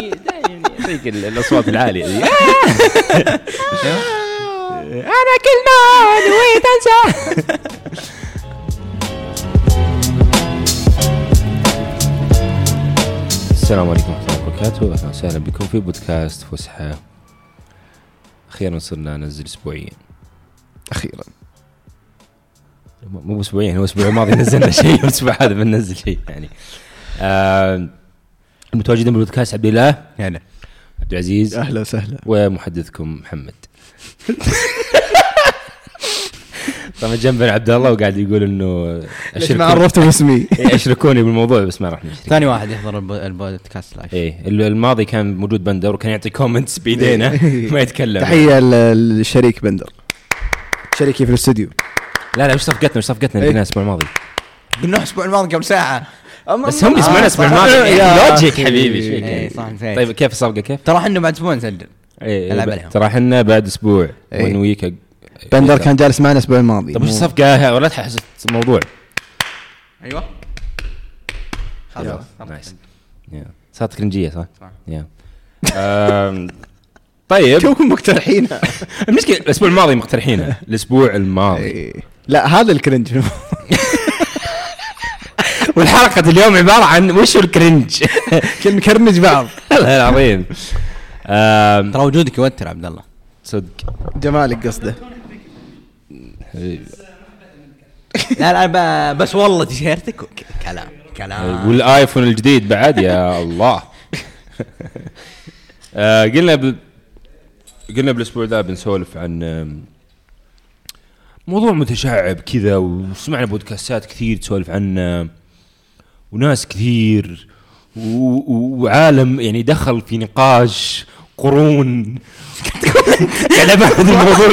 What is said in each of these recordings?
دائما ال- الأصوات العالية ذي أنا كلمه نويت انسى السلام عليكم ورحمة الله وبركاته. أهلا وسهلا بكم في بودكاست فسحة. أخيرا صرنا ننزل اسبوعيا. أخيرا. مو مو أسبوعين هو الأسبوع الماضي نزلنا شيء والاسبوع هذا بننزل شيء يعني. آه المتواجدين بالبودكاست عبد الله. هلا. عبد العزيز. أهلا وسهلا. ومحدثكم محمد. طبعا جنبنا عبد الله وقاعد يقول إنه ليش ما عرفته باسمي؟ إيه، أشركوني بالموضوع بس ما راح نشرك ثاني واحد يحضر الب- البودكاست live إيه ال- الماضي كان موجود بندر وكان يعطي comments بإيدينا. ما يتكلم. تحية للشريك بندر. شريكي في الاستوديو. لا لا وش صفقتنا وش صفقتنا اللي إيه. الأسبوع الماضي. قلنا الأسبوع الماضي قبل ساعة. بس هم يسمعون الأسبوع صح. الماضي logic أخي. حبيبي إيش فيك يعني؟ صح نسيت طيب كيف الصفقة كيف؟ ترى إحنا بعد أسبوع نسجل إيه ألعب ب- عليهم. ترى إحنا بعد أسبوع إيه. one week بندر كان جالس معنا الأسبوع الماضي طيب وش الصفقة ولا تحس الموضوع أيوه يلا، nice. صارت cringe يه صح؟ صح. طيب توكم مقترحينها المشكلة الأسبوع الماضي مقترحينه الأسبوع الماضي إيه. لا هذا ال cringe والحلقة اليوم عبارة عن وش ال cringe؟ ن cringe بعض. والله العظيم. ترى وجودك يوتر عبد الله. صدق. جمالك قصده. لا لا بس والله تيشيرتك كلام كلام. والايفون الجديد بعد يا الله. آه، قلنا. قلنا بالأسبوع ذا بنسولف عن موضوع متشعب كذا وسمعنا بودكاستات كثير تسولف عنه وناس كثير. وعالم يعني دخل في نقاش قرون. قاعد ابحث الموضوع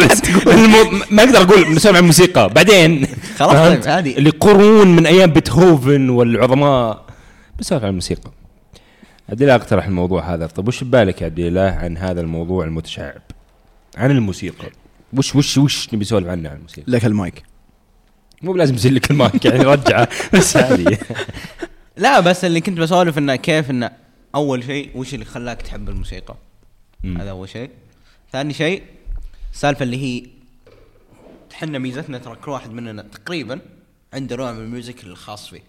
المو... ما أقدر أقول نسولف عن موسيقى بعدين خلاص؟ طيب، عادي. اللي قرون من أيام بيتهوفن والعظماء بسولف عن الموسيقى. عبد الله أقترح الموضوع هذا. طيب وش ببالك يا عبد الله عن هذا الموضوع المتشعب؟ عن الموسيقى. وش وش وش نبي نسولف عنه عن الموسيقى؟ لك المايك. مو بلازم يصير لك المايك يعني رجعه. بس هذه لا بس اللي كنت بسولف إنه كيف إنه أول شيء وش اللي خلاك تحب الموسيقى مم. هذا أول شيء ثاني شيء السالفه اللي هي إحنا ميزتنا ترى كل واحد مننا تقريبا عنده نوع من ال music الخاص فيه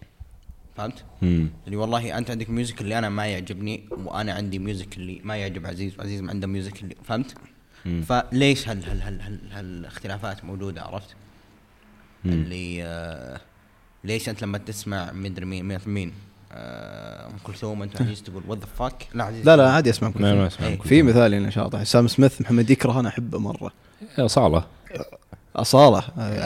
فهمت؟ مم. اللي والله أنت عندك music اللي أنا ما يعجبني وأنا عندي music اللي ما يعجب عزيز وعزيز ما عنده music اللي فهمت؟ مم. فليش هال هال هال هال هالاختلافات موجودة عرفت؟ مم. اللي آه ليش أنت لما تسمع مدري مين مين مين آه، ام كلثوم انت عزيز تقول what the fuck لا عزيز لا لا عادي أسمع كل ما- ما شيء. أسمع إيه. كل في مثال هنا شاطح سام سميث محمد يكره أنا أحبه مرة صالة أصالة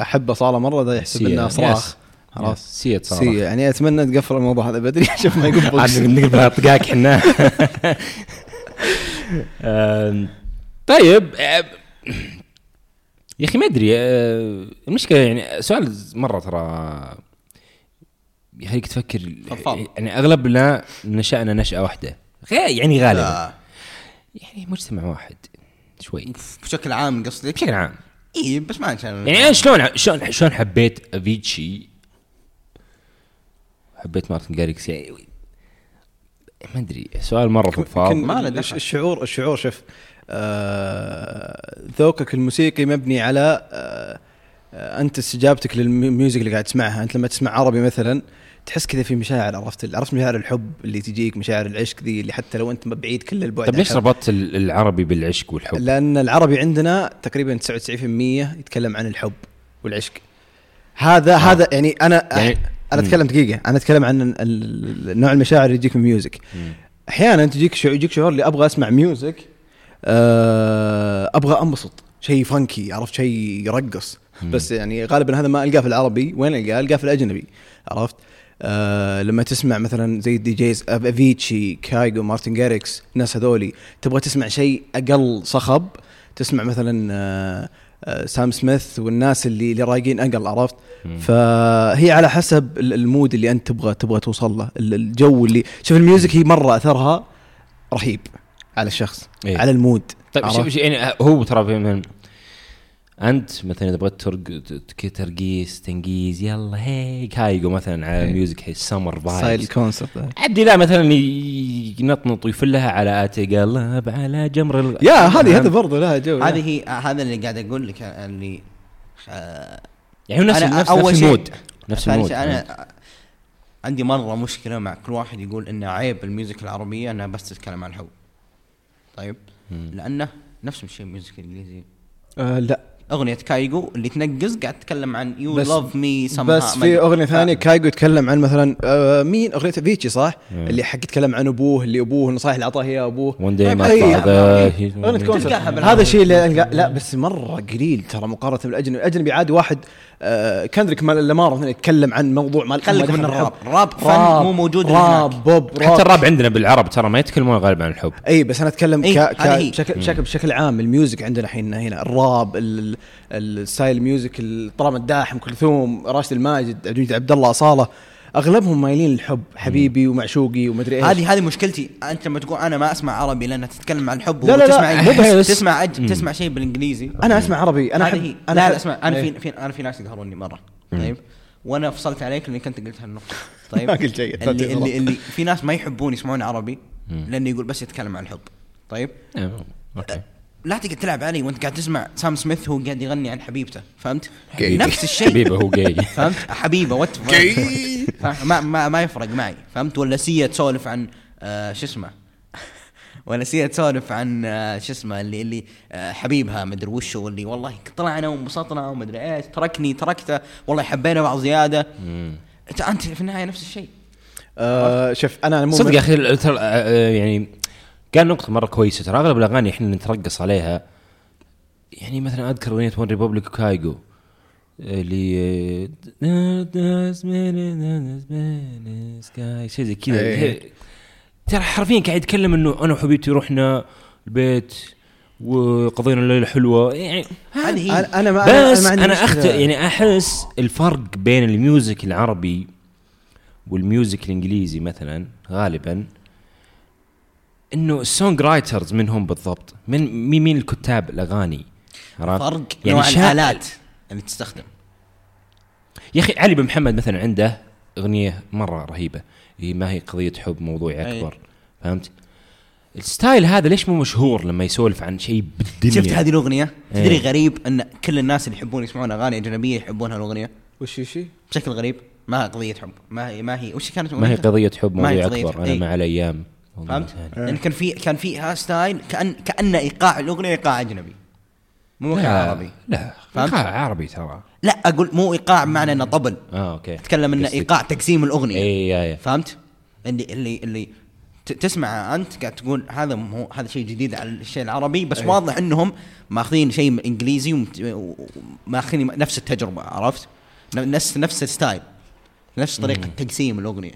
أحب أصالة مرة ده يحسب. انه صراخ. خلاص. سيت صالة سي يعني أتمنى تقفل الموضوع هذا بدري شوف ما يقول عاد بوكس. نقلب طقاك حنا آم، طيب يا أخي ما أدري آه، المشكلة يعني سؤال مرة ترى يخليك تفكر. يعني اغلبنا نشأنا نشأة واحدة. غير يعني غالبا. لا يعني مجتمع واحد. شوي. بشكل عام قصدك؟ بشكل عام. إي بس ما عشان يعني أنا شلون شلون شلون حبيت أفيتشي؟ حبيت مارتن جاريكس يعني ما أدري سؤال مرة فضفاض ما له. الشعور الشعور شوف آه ذوقك الموسيقي مبني على آه آه أنت استجابتك لل music اللي قاعد تسمعها أنت لما تسمع عربي مثلا تحس كذا في مشاعر عرفت عرفت مشاعر الحب اللي تجيك مشاعر العشق ذي اللي حتى لو أنت بعيد كل البعد طيب ليش. ربطت ال- العربي بالعشق والحب؟ لأن العربي عندنا تقريبا 99% يتكلم عن الحب والعشق هذا آه. هذا يعني أنا يعني- أنا أتكلم دقيقة أنا أتكلم عن نوع المشاعر اللي يجيك من ال music مم. أحيانا تجيك شعور يجيك شعور اللي أبغى أسمع music آه أبغى أنبسط شيء funky عرفت شيء يرقص. بس يعني غالبا هذا ما ألقاه في العربي وين ألقاه؟ ألقاه في الأجنبي عرفت؟ آه لما تسمع مثلا زي ال DJs أفيتشي كايجو مارتن جاريكس الناس هذولي تبغى تسمع شيء أقل صخب تسمع مثلا آه آه سام سميث والناس اللي اللي رايقين أقل عرفت؟ فهي على حسب ال- ال mood اللي أنت تبغى تبغى توصل له ال- الجو اللي شوف ال music هي مرة أثرها رهيب على الشخص إيه. على ال mood طيب عرفت؟ ش- ش- يعني هو ترى أنت مثلا إذا بغيت ترق ت- ترقيص تنقيز يلا هي Kygo مثلا على إيه. music summer style vibes ال concept عبدي لا مثلا ينطنط ويفلها على اتي قلب على جمر ال- يا هذه هذا برضه لها جو هذه هي هذا اللي قاعد أقول لك اللي آه، يعني نفس أنا نفس, أول نفس ال mood. نفس ال mood أنا عندي مرة مشكلة مع كل واحد يقول ان عيب ال music العربية انها بس تتكلم عن الحب طيب؟ مم. لأنه نفس الشيء ال music الانجليزي آه لا. أغنية Kygo اللي تنقز قاعد تتكلم عن you love me بس في أغنية ثانية Kygo يتكلم عن مثلا آه مين أغنية Avicii صح؟ مم. اللي حق يتكلم عن أبوه اللي أبوه النصائح اللي اعطاها اياه أبوه one day. هذا الشيء اللي لا بس مرة قليل ترى مقارنة بالأجنبي الأجنبي عادي واحد آه كندريك مال لامار مثلا يتكلم عن موضوع مال خليك من الراب. الراب فن راب مو موجود راب هناك. بوب حتى راب الراب عندنا بالعرب ترى ما يتكلمون غالبا عن الحب. إي بس أنا أتكلم ك... بشكل بشكل بشكل عام ال music عندنا الحين هنا. الراب ال- ال- ال style ال music طلال مداح ام كلثوم راشد الماجد عبد الله اصاله أغلبهم مايلين للحب حبيبي ومعشوقي ومدري إيش. هذه هذه مشكلتي. أنت لما تقول أنا ما أسمع عربي لأنها تتكلم عن الحب لا، لا، لا، وتسمع بس- إنجليزي. تسمع أج... تسمع شيء بالإنجليزي. أنا أسمع عربي. أنا هذه. أنا لا لا أسمع. أنا إيه. في, في أنا في ناس يقهروني مرة. طيب؟ وأنا فصلت عليك لأنك أنت قلت هالنقطة. طيب؟ ما قلت شيء. اللي, اللي, اللي في ناس ما يحبون يسمعون عربي لأنه يقول بس يتكلم عن الحب. طيب؟ آه، okay. لا تقعد تلعب علي وانت قاعد تسمع سام سميث وهو قاعد يغني عن حبيبته فهمت؟ حبيبي. نفس الشيء. حبيبه هو جاي فهمت؟ حبيبه وات ما ما ما يفرق معي فهمت؟ ولا Sia تسولف عن آه شو اسمه؟ ولا Sia تسولف عن آه شو اسمه؟ اللي اللي آه حبيبها مدري وشو اللي والله طلعنا وانبسطنا ومدري إيش تركني تركته والله حبينا بعض زيادة. انت أنت في النهاية نفس الشيء. آه شوف أنا مو صدق يا أخي ترى آه، يعني كان نقطة مرة كويسة ترى أغلب الأغاني إحنا نترقص عليها يعني مثلا أذكر أغنية OneRepublic و Kygo اللي شيء زي كذا إيه. ترى حرفيا قاعد يتكلم إنه أنا وحبيبتي رحنا البيت وقضينا الليلة حلوة يعني هذه أنا أنا ما أنا- بس أنا مشكلة. اخت يعني أحس الفرق بين ال music العربي وال music الإنجليزي مثلا غالبا إنه ال song writers من هم بالضبط من مين مين الكتاب الأغاني؟ فرق يعني نوع الآلات اللي تستخدم يا أخي علي بن محمد مثلا عنده أغنية مرة رهيبة هي ما هي قضية حب موضوع أي. أكبر فهمت؟ ال style هذا ليش مو مشهور لما يسولف عن شيء بالدنيا شفت هذه الأغنية؟ إيه. تدري غريب أن كل الناس اللي يحبون يسمعون أغاني أجنبية يحبون هالأغنية وش شيء بشكل غريب ما هي قضية حب ما هي ما هي وش كانت ما هي؟ قضية حب موضوع قضية أكبر حب. أنا. مع الأيام فهمت؟ لأن كان في كان فيها style كان كان ايقاع الاغنيه إيقاع أجنبي مو إيقاع لا عربي لا فهمت؟ إيقاع عربي ترى لا أقول مو إيقاع بمعنى إنه طبل آه okay اتكلم إنه. إيقاع تقسيم الأغنية اي yeah yeah فهمت؟ اللي اللي اللي ت- تسمع أنت قاعد تقول هذا مو هذا شيء جديد على الشيء العربي بس أي. واضح إنهم ماخذين شيء من إنجليزي وماخذين نفس التجربة عرفت؟ نفس نفس ال style نفس طريقة تقسيم الأغنية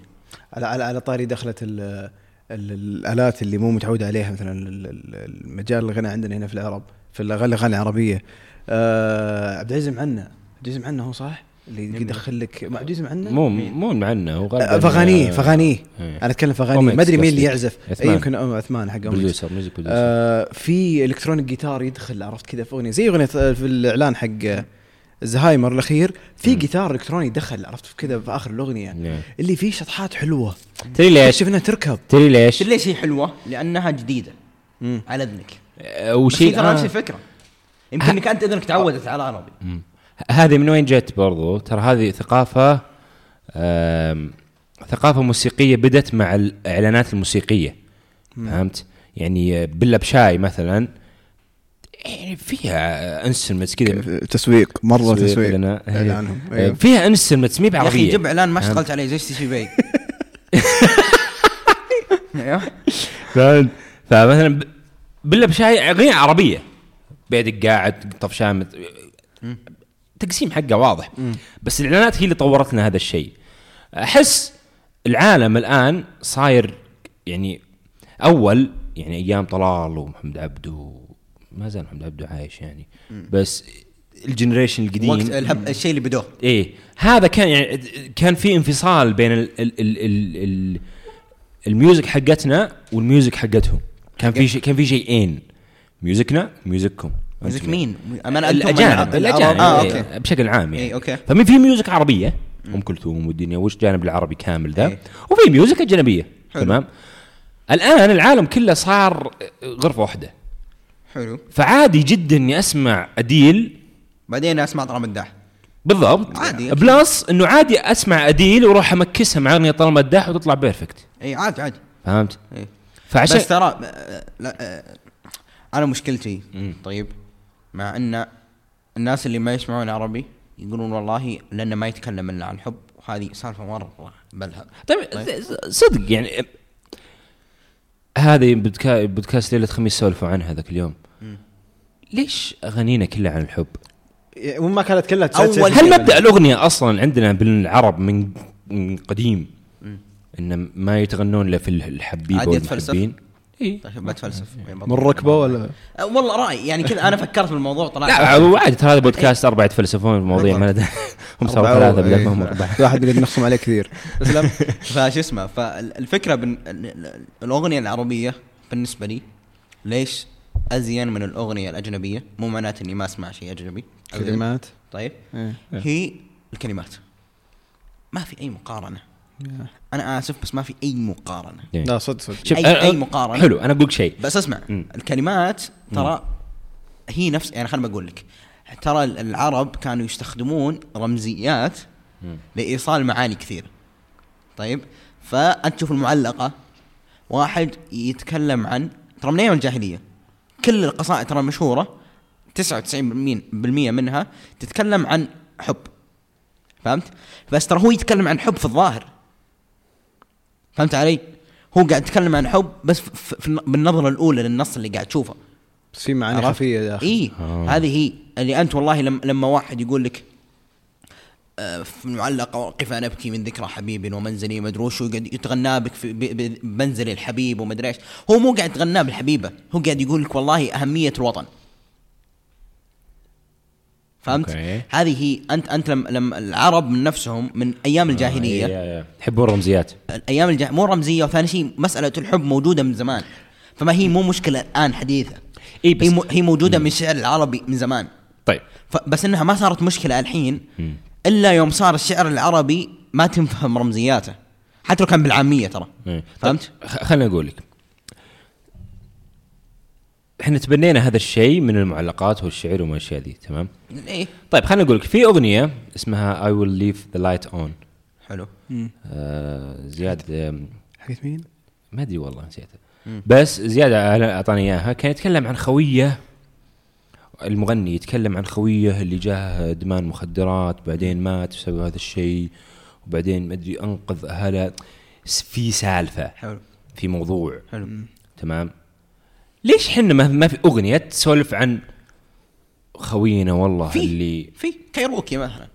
على على على طاري دخلت الآلات اللي مو متعود عليها مثلا ال- ال- المجال الغنى عندنا هنا في العرب في الأغاني- الأغاني العربية آه عبد العزيز معنا عبد العزيز معنا هو صح؟ اللي يدخل لك عبد العزيز معنا مو مو معنا هو آه، غالبا فغانيه فغانيه إيه. أنا أتكلم فغانيه أومكس ما أدري مين اللي. يعزف أي عثمان. يمكن أم عثمان حق. producer music producer آه في electronic guitar يدخل عرفت كذا في أغنية زي أغنية آه، في الإعلان حق آه، الزهايمر الأخير في جيتار إلكتروني يدخل عرفت كذا في آخر الأغنية نعم. اللي فيه شطحات حلوة تدري ليش؟ إنها تركب تدري ليش؟ ليش هي حلوة؟ لأنها جديدة مم. على إذنك آه، هي وشيء ترى نفس آه. الفكرة يمكن انك أنت إذنك تعودت على عربي. هذه من وين جت برضو ترى هذه ثقافة آم، ثقافة موسيقية بدت مع الإعلانات الموسيقية فهمت يعني بلا بشاي مثلا يعني فيها انسترومنتس كذا. تسويق مرة تسويق لنا. إعلانهم. آه، أيوه. فيها انسترومنتس مي يا أخي جيب إعلان ما؟ اشتغلت عليه زي ستي باي أيوه؟ فمثلا ب- بلا بشاي اغنية عربية. بيدك قاعد طفشان مت- تقسيم حقه واضح. بس الإعلانات هي اللي طورت لنا هذا الشيء. أحس العالم الآن صاير يعني أول يعني أيام طلال ومحمد عبده ما زال محمد عبده عايش يعني. بس ال generation القديم وقت الشيء اللي بدوه إيه. هذا كان يعني كان في انفصال بين ال ال ال ال ال ال music حقتنا وال music حقتهم. كان في شيء كان في شيئين music نا music كم. music مين؟ أنا الأجانب الأجانب. آه إيه، okay. بشكل عام يعني. إيه، okay. فمن في music عربية أم كلثوم والدنيا وش جانب العربي كامل ذا إيه. وفي music أجنبية. حلو. تمام. الآن العالم كله صار غرفة واحدة. حلو. فعادي جدا إني أسمع أديل. بعدين أسمع طلال مداح بالضبط. عادي،. plus إنه عادي أسمع أديل وأروح أمكسها مع أغنية طلال مداح وتطلع perfect إي عادي عادي. فهمت؟ إيه. فعشان بس ترى لا آه، أنا مشكلتي مم. طيب مع إن الناس اللي ما يسمعون عربي يقولون والله لأنه ما يتكلم إلا عن الحب وهذه سالفة مرة بلها طيب صدق يعني هذه بودكا- بودكاست ليلة خميس سولفوا عنها ذاك اليوم. ليش اغانينا كلها عن الحب؟ وما كانت كلها أول- هل مبدأ الأغنية أصلا عندنا بالعرب من من قديم ان ما يتغنون إلا في الحبيبة عادي يتفلسف. والمحبين؟ إي. طيب بتفلسف من ركبة ولا؟ أه، والله رأي. يعني كذا أنا فكرت في الموضوع طلع لا عادي ترى هذا بودكاست أربعة يتفلسفون في مواضيع ما هم صاروا ثلاثة بدل ما إيه. هم اربعه واحد يقدر نخصم عليه كثير. تسلم فشو اسمه فالفكرة بن... الأغنية العربية بالنسبة لي ليش أزين من الأغنية الأجنبية مو معناته إني ما أسمع شيء أجنبي. كلمات؟ طيب. إيه. هي الكلمات. ما في أي مقارنة. أنا آسف بس ما في أي مقارنة. لا صدق صدق. أي- أي مقارنة. حلو أنا أقول لك شيء. بس أسمع. مم. الكلمات ترى هي نفس يعني خليني بقول لك. ترى العرب كانوا يستخدمون رمزيات لإيصال معاني كثيره طيب. فأنت تشوف المعلقة واحد يتكلم عن ترى من أيام الجاهلية. كل القصائد ترى المشهوره 99% بالمية منها تتكلم عن حب فهمت؟ بس ترى هو يتكلم عن حب في الظاهر فهمت علي؟ هو قاعد يتكلم عن حب بس في بالنظرة الأولى للنص اللي قاعد تشوفه بس في معاني؟ خفية داخل اي آه. هذه هي اللي أنت والله لما, لما واحد يقول لك آه، المعلقة وقف نبكي من ذكرى حبيب ومنزلي مدري وش ويقعد يتغنى بك في بمنزل الحبيب ومدري إيش. هو مو قاعد يتغنى بالحبيبة هو قاعد يقول لك والله أهمية الوطن. فهمت؟ أوكي. هذه هي انت أنت لما, لما العرب من نفسهم من أيام الجاهلية. آه، يحبون الرمزيات الأيام الجا... مو رمزية وثاني شيء مسألة الحب موجودة من زمان. فما هي مو مشكلة الآن حديثة. إي بس- هي, م... هي موجودة من الشعر العربي من زمان. طيب. ف... بس إنها ما صارت مشكلة الحين. مم. إلا يوم صار الشعر العربي ما تنفهم رمزياته. حتى لو كان بالعامية ترى. إيه. فهمت؟ طيب، خ- خليني أقول لك. إحنا تبنينا هذا الشيء من المعلقات والشعر وما الاشياء ذي تمام؟ إيه. طيب خليني أقول لك في أغنية اسمها I will leave the light on. حلو. آه زياد حقت مين؟ ما أدري والله نسيتها بس زياد أعطاني إياها. كان يتكلم عن خويه. المغني يتكلم عن خويه اللي جاه ادمان مخدرات بعدين مات بسبب هذا الشيء وبعدين ما أدري أنقذ أهله. في سالفة حلو. في موضوع. حلو. تمام؟ ليش حنا ما, ما في أغنية تسولف عن خوينا والله في اللي في كايروكي مثلا.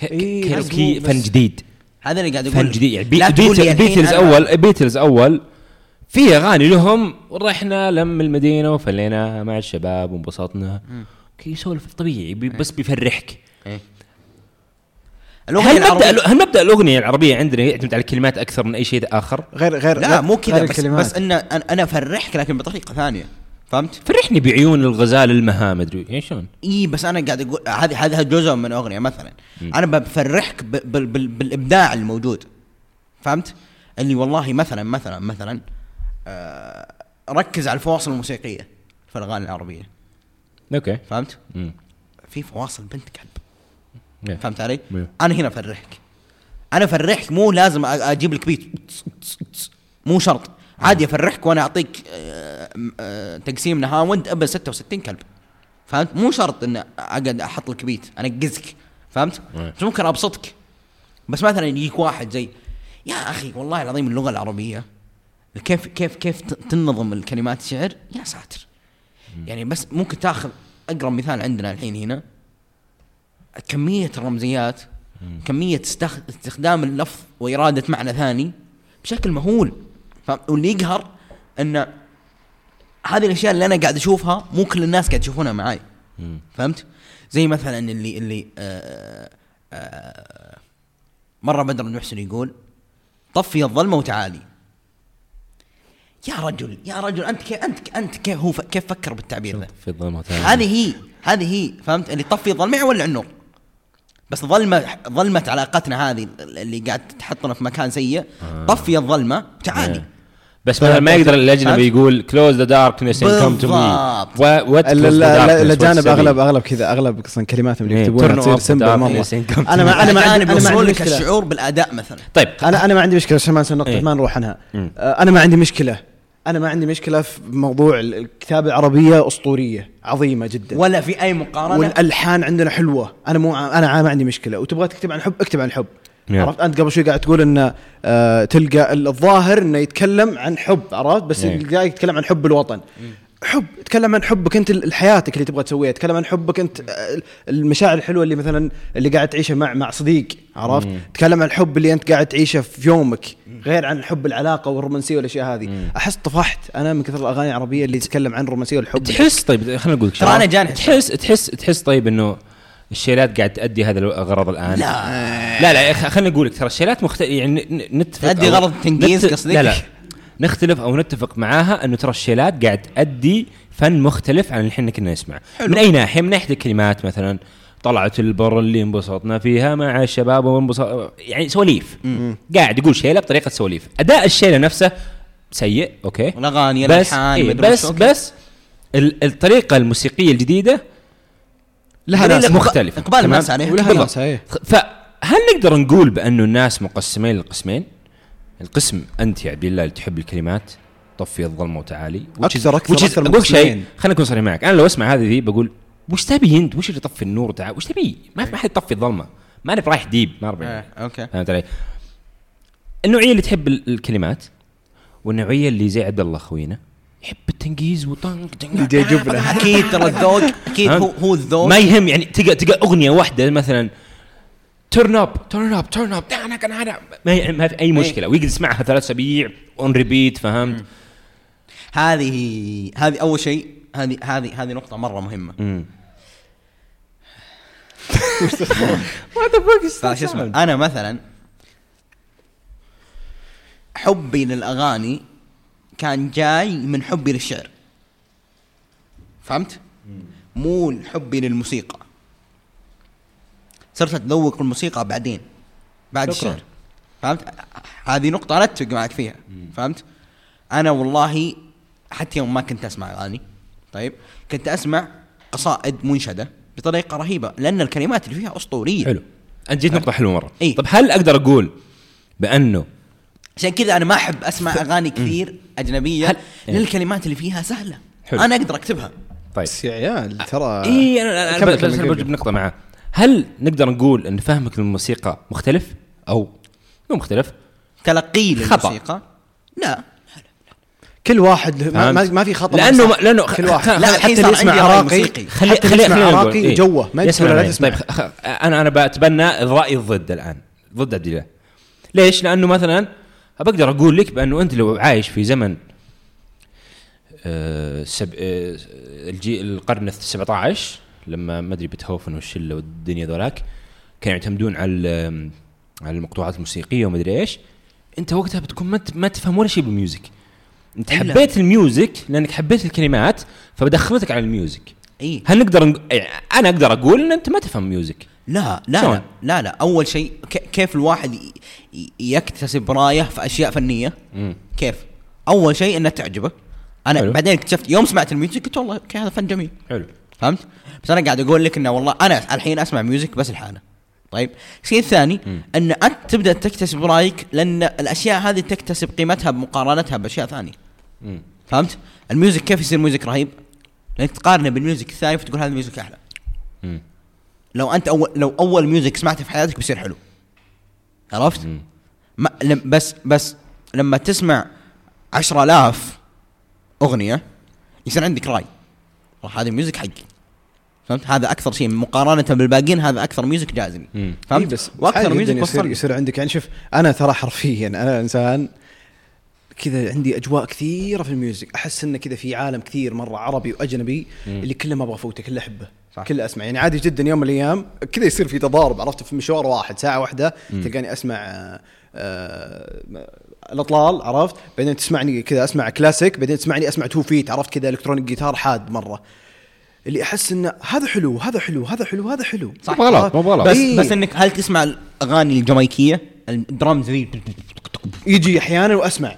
ك- إيه، كايروكي فن جديد. هذا اللي قاعد أقول فن. جديد يعني بي بيتلز أنا- اول بيتلز أول في أغاني لهم رحنا لم المدينة وفلينا مع الشباب وانبسطنا كي يسولف طبيعي بي بس بيفرحك إيه. هل مبدا هل مبدا الأغنية العربية عندنا يعتمد على الكلمات أكثر من أي شيء آخر؟ غير غير لا مو كذا بس الكلمات. بس إن أنا أنا أفرحك لكن بطريقة ثانية فهمت؟ فرحني بعيون الغزال المها مدري إيش شلون؟ إي بس أنا قاعد أقول هذه هذا جزء من أغنية مثلا أنا بفرحك ب- بال بال بالإبداع الموجود فهمت؟ اللي والله مثلا مثلا مثلا آه ركز على الفواصل الموسيقية في الأغاني العربية أوكي فهمت؟ مم. في فواصل بنت كلب إيه. فهمت علي؟ إيه. أنا هنا أفرحك أنا أفرحك مو لازم أجيب لك بيت مو شرط عادي أفرحك وأنا أعطيك آه، آه، تقسيم نهاوند أبى 66 كلب فهمت مو شرط إن أقعد أحط لك بيت أنقزك فهمت إيه. بس ممكن أبسطك بس مثلا يجيك واحد زي يا أخي والله العظيم اللغة العربية كيف كيف كيف تنظم الكلمات الشعر يا ساتر. يعني بس ممكن تاخذ اقرب مثال عندنا الحين هنا. كمية الرمزيات كمية استخ... استخدام اللفظ وإرادة معنى ثاني بشكل مهول. واللي يقهر أن هذه الأشياء اللي أنا قاعد أشوفها مو كل الناس قاعد يشوفونها معاي. فهمت؟ زي مثلا اللي اللي آه آه مرة بدر المحسن يقول طفي الظلمة وتعالي. يا رجل يا رجل أنت كيف أنت أنت كيف هو ف- كيف فكر بالتعبير ذا؟ في الظلمة هذه هي هذه هي فهمت؟ اللي طفي الظلمة يولع النور. بس ظلمة ظلمة علاقتنا هذه اللي قاعد تحطنا في مكان سيء طفي الظلمة تعالي. إيه. بس مثلا ما يقدر الأجنبي يقول close the darkness and come to me الاجانب أغلب أغلب كذا أغلب أصلا كلماتهم اللي إيه، يكتبونها تصير simple مره أنا ما أنا ما عندي أنا ما عندي لك مشكلة. الشعور بالأداء مثلا. طيب. أنا أنا ما عندي مشكلة عشان ما النقطه إيه. ما نروح عنها. آه، أنا ما عندي مشكلة. أنا ما عندي مشكلة في موضوع ال- الكتابة العربية أسطورية عظيمة جدا. ولا في أي مقارنة؟ والألحان عندنا حلوة. أنا مو أنا ما عندي مشكلة. وتبغى تكتب عن حب؟ اكتب عن حب. نعم. عرفت؟ أنت قبل شوي قاعد تقول إن آه تلقى ال- الظاهر إنه يتكلم عن حب عرفت؟ بس. القاعد يتكلم عن حب الوطن. حب تكلم عن حبك انت ال- حياتك اللي تبغى تسويها تكلم عن حبك انت المشاعر الحلوة اللي مثلا اللي قاعد تعيشها مع مع صديق عرفت؟ تكلم عن الحب اللي انت قاعد تعيشه في يومك غير عن حب العلاقة والرومانسية والأشياء هذه. أحس طفحت أنا من كثر الأغاني العربية اللي تتكلم عن الرومانسيه والحب. تحس طيب خلينا نقول لك ترى. أنا جاني تحس تحس تحس طيب إنه الشيلات قاعد تأدي هذا الغرض الآن؟ لا. لا لا خلينا نقول لك ترى الشيلات مختلف يعني ن- نتفق تأدي أو- غرض التنقيز نت- قصدك؟ لا لا. نختلف أو نتفق معاها أنه ترى الشيلات قاعد تأدي فن مختلف عن اللي إحنا كنا نسمع. من أي ناحية؟ من ناحية الكلمات مثلا. طلعت البر اللي انبسطنا فيها مع الشباب وانبسط يعني سواليف. قاعد يقول شيلة بطريقة سواليف. أداء الشيلة نفسه سيء okay. الأغاني بس إيه بس okay. بس ال- الطريقة الموسيقية الجديدة لها ناس إقبال تمام؟ الناس عليها. ولها. ناس إيه. فهل نقدر نقول بأنه الناس مقسمين لقسمين؟ القسم أنت يا عبد الله اللي تحب الكلمات طفي الظلمه وتعالي which is- أكثر من أقول شيء. خليني اكون صريح معك أنا لو أسمع هذه ذي بقول وش تبي أنت؟ وش اللي يطفي النور تعال وش تبي؟ ما في ما حد يطفي الظلمة ما أنا رايح deep ما إيه، أعرف okay فهمت علي؟ النوعية اللي تحب ال- الكلمات والنوعية اللي زي عبد الله خوينا يحب التنقيز وطنق دي جي جبنة. أكيد ترى الذوق أكيد هو هو الذوق ما يهم يعني تلقى تلقى أغنية واحدة مثلا turn up turn up turn up ما في أي مشكلة. ويقدر يسمعها ثلاث أسابيع on repeat فهمت؟ هذه هذه أول شيء هذه هذه هذه نقطة مرة مهمة. امم فشو اسمه؟ أنا مثلا حبي للأغاني كان جاي من حبي للشعر. فهمت؟ مو حبي للموسيقى. صرت اتذوق الموسيقى بعدين بعد شكراً. الشعر فهمت؟ هذه نقطة أنا أتفق معك فيها فهمت؟ أنا والله حتى يوم ما كنت أسمع أغاني طيب كنت أسمع قصائد منشدة بطريقة رهيبة لأن الكلمات اللي فيها أسطورية حلو أنت جيت نقطة حلوة مرة إيه. طب هل أقدر أقول بأنه عشان كذا أنا ما أحب أسمع أغاني كثير أجنبية هل- لأن الكلمات اللي فيها سهلة حلو. أنا أقدر أكتبها طيب بس يا عيال ترى اي أنا أنا كمل- بس كمل- بس كمل. بجيب نقطه معاه هل نقدر نقول أن فهمك للموسيقى مختلف أو مو مختلف تلقي خطأ. للموسيقى لا كل واحد ما, ما؟ ما في خطأ لأنه صح. لأنه كل واحد لا، حتى اللي يسمع عراقي. خلي خلي يسمع. عراقي إيه. جوه ما يسمع تقول لا معي. تسمع طيب خ- خ- أنا أنا بتبنى الرأي الضد الآن ضد عبد الله ليش؟ لأنه مثلا بقدر أقول لك بأنه أنت لو عايش في زمن آه، سب... آه، الجي... القرن ال 17 لما ما أدري بيتهوفن والشلة والدنيا ذولاك كانوا يعتمدون على على المقطوعات الموسيقية وما أدري إيش. أنت وقتها بتكون ما, ما تفهم ولا شيء بال music. أنت إلا. حبيت ال music لأنك حبيت الكلمات فبدخلتك على ال music. إي. هل نقدر نق... أنا أقدر أقول إن أنت ما تفهم music. لا لا؟ لا لا لا. أول شيء كيف الواحد يكتسب رأيه في أشياء فنية؟ مم. كيف؟ أول شيء انها تعجبه. أنا حلو. بعدين اكتشفت يوم سمعت ال music قلت والله هذا فن جميل. حلو. فهمت؟ بس أنا قاعد أقول لك إنه والله أنا الحين أسمع music بس الحالة طيب الشيء الثاني إن أنت تبدأ تكتسب رأيك لأن الأشياء هذه تكتسب قيمتها بمقارنتها بأشياء ثانية مم. فهمت؟ ال music كيف يصير music رهيب؟ لأنك تقارنه بال music الثاني فتقول هذا ال music أحلى مم. لو أنت اول لو أول music سمعته في حياتك بيصير حلو عرفت؟ ما لم بس بس لما تسمع عشرة آلاف أغنية يصير عندك رأي والله هذا music حقي فهمت؟ هذا أكثر شيء مقارنة بالباقيين هذا أكثر music جازني مم. فهمت؟ إيه بس عادي music يصير يصير عندك. يعني شوف أنا ترى حرفيا أنا إنسان كذا عندي أجواء كثيرة في ال music. أحس إنه كذا في عالم كثير مرة عربي وأجنبي اللي كله ما أبغى افوته كله أحبه صح. كله أسمع. يعني عادي جدا يوم من الأيام كذا يصير في تضارب عرفت؟ في مشوار واحد ساعة واحدة تلقاني أسمع آه، آه، الأطلال عرفت؟ بعدين تسمعني كذا أسمع كلاسيك بعدين تسمعني أسمع Two Feet عرفت؟ كذا electronic guitar حاد مرة. اللي أحس إنه هذا حلو هذا حلو هذا حلو هذا حلو صح. مو غلط، مو غلط. بس إيه. بس إنك هل تسمع الأغاني الجامايكيه الدرامز ذي يجي أحيانا وأسمع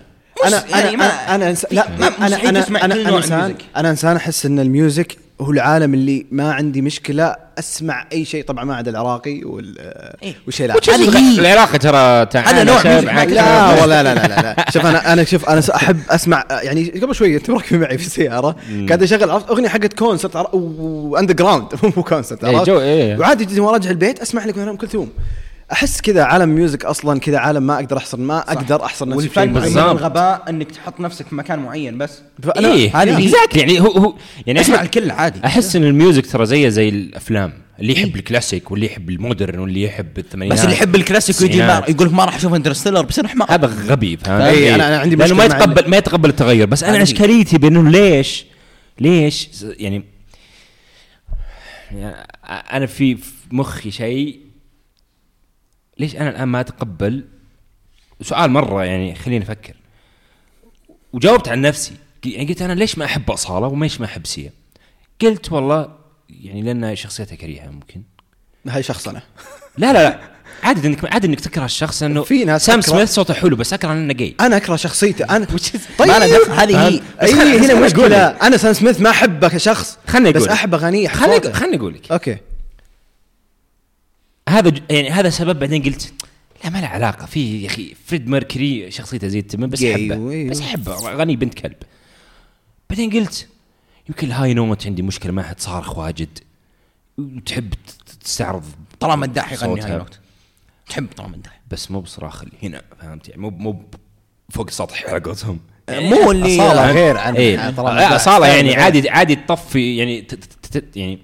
أنا يعني أنا ما- أنا أنا إنس... لا ما- أنا أنا أنا نوع انسان. أنا إنسان أحس إن ال music هو العالم اللي ما عندي مشكلة أسمع أي شيء. طبعا ما عدا العراقي وال إيه. والشيلات هذه هي. العراق ترى هذا نوع لا لا لا لا لا. شوف أنا أنا شوف أنا أحب أسمع يعني قبل شوي انت راكب معي في السيارة قاعد أشغل عرفت أغنية حقت concert و underground مو concert إيه، عرفت؟ إيه. وعادي جدا وأنا راجع البيت أسمع لك ام كلثوم. أحس كذا عالم music أصلا كذا عالم ما أقدر احصر ما أقدر أحصر نفسي والفن من. الغباء إنك تحط نفسك في مكان معين بس إيه هذه هي. exactly. يعني هو هو يعني أسمع الكل عادي أحس إن ال music ترى زيه زي الأفلام اللي يحب الكلاسيك واللي يحب ال modern واللي يحب الثمانينات بس اللي يحب الكلاسيك ويجي ما. يقول لك ما راح أشوف Interstellar بيصير حمار هذا غبي فاهم إيه، قصدي؟ أنا- عندي لأنه ما يتقبل ما يتقبل التغير بس أنا. اشكاليتي بإنه ليش ليش يعني يعني أنا في مخي شيء ليش أنا الآن ما أتقبل سؤال مرة يعني خليني أفكر. وجاوبت عن نفسي. يعني قلت أنا ليش ما أحب أصالة وليش ما أحب سيا؟ قلت والله يعني لأن شخصيتها كريهة ممكن. هاي شخصنه لا لا لا. عادي انك عادي إنك تكره الشخص انه في ناس سام سميث صوته حلو بس أكره انه جاي أنا أكره شخصيته أنا ما له دخل، هذه هي. بس بس هنا مشكله أنا سام سميث ما احبه كشخص خلني بس أقول. احب اغانيه خلني. خلني أقول لك. okay. هذا ج- يعني هذا سبب بعدين قلت لا ما له علاقة. في يا أخي فريدي ميركوري شخصيته زي التمام بس أيوه، أحبه. أيوه. بس أحبه. اغاني بنت كلب. بعدين قلت يمكن الهاي نوت عندي مشكلة معها تصارخ واجد. وتحب ت- تستعرض طالما الداح يغني. هاي الوقت. تحب طالما الداح بس مو بصراخ اللي هنا فهمت يعني؟ مو مو فوق السطح حقتهم مو اللي أصالة غير عن إيه. أصالة يعني غير. عادي عادي تطفي يعني ت- ت- ت- يعني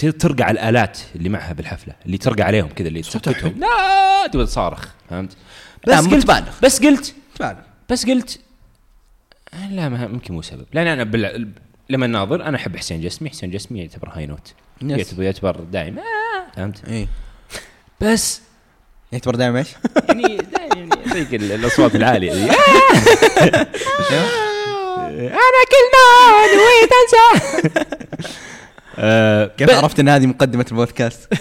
ترقع الآلات اللي معها بالحفلة اللي ترقع عليهم كذا اللي تسكتهم لا تبغى تصارخ فهمت؟ بس قلت تبالغ. بس قلت تبالغ. بس قلت آه، لا ما يمكن مو سبب. لأن أنا بال... لما ناظر أنا أحب حسين جسمي حسين جسمي يعتبر هاي نوت. يعتبر يعتبر دائم آه فهمت؟ إيه. بس يعتبر دائما إيش؟ يعني دائما ال- الأصوات العالية دي. أنا كل ما نويت أنسى. آه، كيف ب- عرفت إن هذه مقدمة البودكاست؟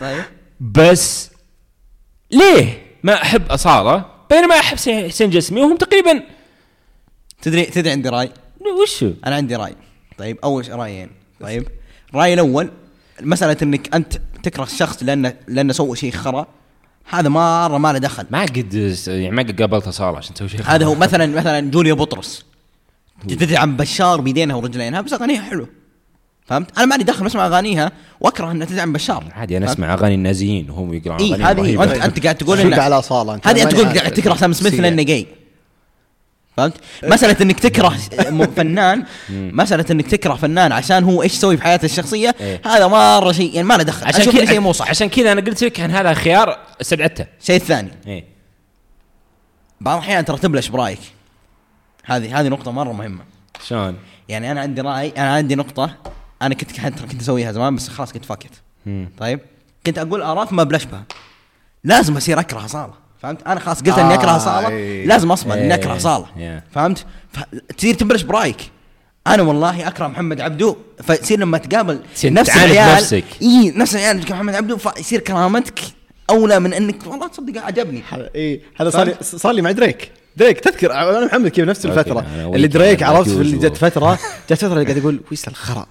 طيب. بس ليه ما أحب أصالة؟ بينما أحب سي- حسين جسمي وهم تقريبا تدري تدري عندي رأي؟ وشو؟ أنا عندي رأي. طيب أول شيء رأيين. طيب الراي الأول مسألة إنك أنت تكره الشخص لأنه لأنه سوى شيء خرا. هذا مرة ما له دخل. ما قد يعني ما قد قابلت أصالة عشان تسوي شيء هذا هو مثلا مثلا جوليا بطرس. تدعم بشار بيدينها ورجلينها بس أغانيها حلو فهمت؟ أنا مالي دخل بسمع أغانيها وأكره أنها تدعم بشار عادي أنا؟ أسمع أغاني النازيين وهم يقرون إي اغاني هذه هي رهيبة. وانت أنت قاعد تقول انك على أصالة أنت. هذه أنت ماني تقول. قاعد تكره سام سميث. لأنه جاي فهمت؟ مسألة إنك تكره فنان مسألة إنك تكره فنان عشان هو إيش يسوي في حياته الشخصية إيه. هذا مرة شيء يعني ما له دخل عشان كذا شيء مو صح عشان كذا أنا قلت لك ان هذا خيار استبعدته الشيء الثاني إيه بعض الأحيان ترى تبلش برأيك هذه هذه نقطة مرة مهمة. شلون؟ يعني أنا عندي راي أنا عندي نقطة. أنا كنت كنت كنت أسويها زمان بس خلاص كنت فاكت. طيب؟ كنت أقول اراء ما بلش بها. لازم أصير أكره أصالة. فهمت؟ أنا خلاص قلت إني أكره آه، اصاله إيه. لازم أصبر إني إيه، أكره أصالة. yeah. فهمت؟ تصير تبلش برأيك. أنا والله أكره محمد عبدو. فيصير لما تقابل نفس العيال نفسك. إي نفس العيال محمد عبدو فيصير كرامتك أولى من انك والله تصدق عجبني. إي هذا صار لي صار لي مع دريك. دريك تذكر أنا محمد كيف نفس الفترة اللي دريك عرفت اللي. جت فترة جت فترة اللي قاعد يقول وش الخرا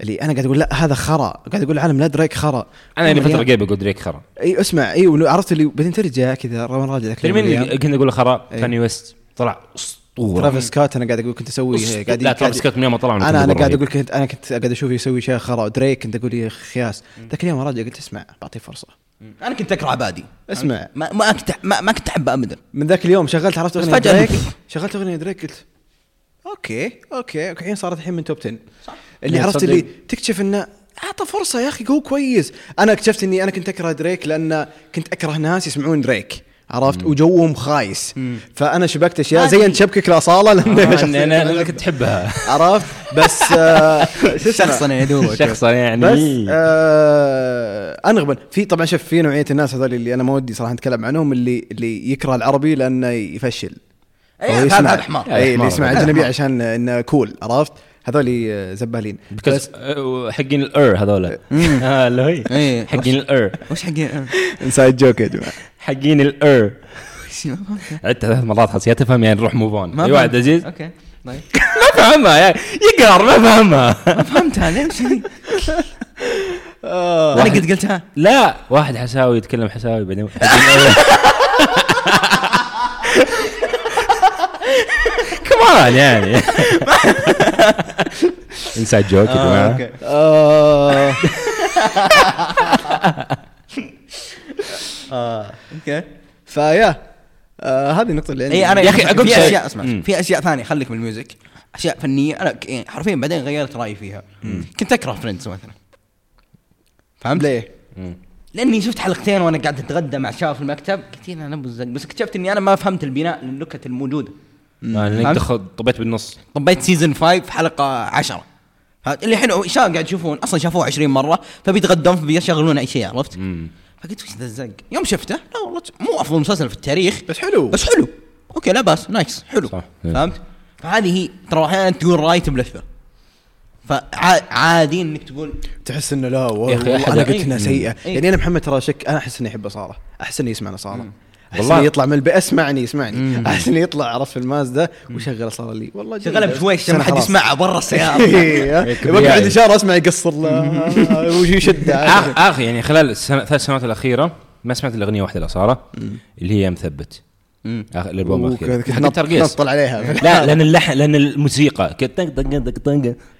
اللي أنا قاعد أقول لا هذا خرا قاعد أقول العالم لا دريك خرا أنا اللي فترة مليان- قبل بقول دريك خرا إي اسمع إي عرفت اللي بعدين ترجع كذا روان راجع ذاك مين. كنت أقول خرا؟ إيه. كاني ويست طلع أسطورة ترافيس سكوت أنا قاعد أقول كنت أسوي. قاعد لا ترافيس سكوت من يوم ما طلع من أنا أنا قاعد. أقول كنت أنا كنت قاعد أشوف يسوي شيء خرا دريك كنت أقول يا خياس ذاك اليوم راجع قلت اسمع بعطيه فرصة أنا كنت أكره عبادي. اسمع. ما ما كنت ما, ما كنت أحبه ابدا. من ذاك اليوم شغلت عرفت أغنية فجأة دريك. شغلت أغنية دريك قلت okay okay الحين صارت الحين من top 10 صح. اللي عرفت صدق. اللي تكتشف إنه أعطى فرصة يا أخي هو كويس. أنا اكتشفت إني أنا كنت أكره دريك لأن كنت أكره ناس يسمعون دريك. عرفت؟ وجوهم خايس. فأنا شبكت أشياء زي انت شبكك لاصاله لأن أنا شخصية- أنا أنا كنت احبها عرفت؟ بس آه،؟ شخصا يا دوب شخصا يعني. بس آه انغبن في طبعا شوف في نوعية الناس هذول اللي أنا ما ودي صراحة أتكلم عنهم اللي اللي يكره العربي لأنه يفشل. إيه، أو هذا- يسمع- هذا حمار. أي اللي. يسمع اجنبي. عشان إنه كول عرفت؟ هذول آه، زبالين. بس حقين الار هذول آه اللي هي. إيه. حقين الار وش حقين انسايد جوك يا جماعة. حقين الار عدت ثلاث مرات يا تفهم يعني نروح موف اون ما اي واحد. عزيز؟ أوكي. طيب. ما فهمها يعني يقهر ما فهمها. ما فهمتها. ليش؟ آه. أنا قد قلتها. لا واحد حساوي يتكلم حساوي بعدين كمان يعني. inside joke يا جماعة. آه. okay. فيا آه هذه النقطة اللي عندي. اي أنا يا أخي أقول في. أشياء اسمع. في أشياء ثانية خليك من ال music. أشياء فنية أنا يعني حرفيا بعدين غيرت رأيي فيها. كنت أكره Friends مثلا. فهمت؟ ليه؟ لأني شفت حلقتين وأنا قاعد أتغدى مع شباب في المكتب. قلت أنا أنا بزق بس اكتشفت إني أنا ما فهمت البناء للنكت الموجودة. انك فهمت؟ دخل طبيت بالنص طبيت season 5 حلقة 10 فهمت؟ اللي الحين شا قاعد يشوفون أصلا شافوه 20 مرة فبيتغدون فبيشغلون أي شيء عرفت؟ مم. فقلت وش ذا الزق؟ يوم شفته لا والله مو أفضل مسلسل في التاريخ بس حلو بس حلو okay لا بأس nice حلو صح. فهمت؟ فهذه هي ترى أحيانا تقول راي تبلثه فعادي إنك تقول تحس إنه لا والله أنا قلت. إنها سيئة إيه. يعني أنا محمد ترى شك أنا أحس إني أحب اصاله أحس إني يسمع اصاله احس والله. يطلع من البيت. اسمعني يسمعني احس انه يطلع عرفت في المازدا ويشغل اصاله لي. والله. شغلها بشويش عشان ما حد. يسمعها برا السيارة. إيه، يبقى عندي اشاره اسمع يقصر له. ويشد آخ يعني خلال السنة ثلاث سنوات الأخيرة ما سمعت إلا أغنية واحدة لاصاله اللي هي مثبت. آخر الألبوم الأخير. حق الترقيص. نطل عليها. لا لأن اللحن لأن الموسيقى.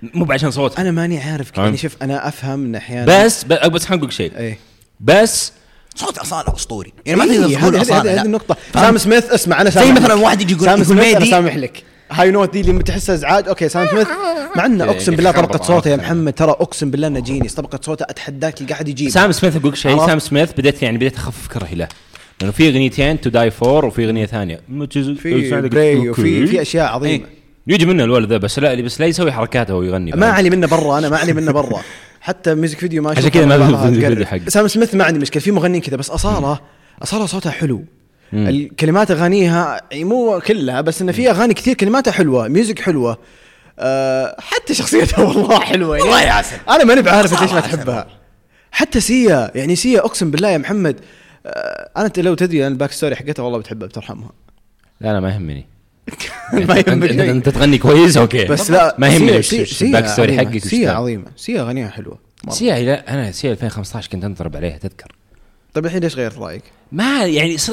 مو بعشان صوت. أنا ماني عارف؟ يعني شوف أنا أفهم إن أحيانا بس ب- بس خليني أقول شيء. إيه. بس صوت أصالة أسطوري. يعني ما إيه، تقدر تقول هذه- هذه أصالة هذه فهمت؟ سام سميث اسمع أنا زي سامح مثلا لك. واحد يجي يقول سام سميث أنا. سامح لك. high note ذي اللي تحسها إزعاج. okay سام سميث. مع إنه إيه، أقسم بالله يخربط طبقة صوته يا. محمد ترى أقسم بالله إنه genius. طبقة صوته أتحداك تلقى احد يجيب. سام سميث أقول لك شيء؟ سام سميث بديت يعني بديت أخفف كرهي له. لأنه في أغنيتين To Die For وفي أغنية ثانية. في وفي في أشياء عظيمة. إيه. يجي منه الولد ذا بس لا بس لا يسوي حركاته وهو يغني. ما علي منه برا أنا ما علي منه برا. حتى music video ما عشان كذا ما في الفيديو تقرب. حقه. سام سميث ما عندي مشكلة. في مغنيين كذا بس أصالة أصالة صوتها حلو. الكلمات أغانيها يعني مو كلها بس انه في أغاني كثير كلماتها حلوة music حلوة. أه حتى شخصيتها والله حلوة. يعني والله يا عسل. أنا ماني بعارف ليش ما. تحبها. حتى سيا يعني سيا أقسم بالله يا محمد أه أنا لو تدري أنا ال back story حقتها والله بتحبها بترحمها. لا لا ما يهمني. ما يهمك انت, شيء. أنت تغني كويس okay بس لا ما يهمني وش- ال back story عظيمة. حقك سيا. عظيمه سيا اغانيها حلوة. سيا لا أنا سيا 2015 كنت انضرب عليها تذكر طيب الحين ليش غيرت رأيك؟ ما يعني ص...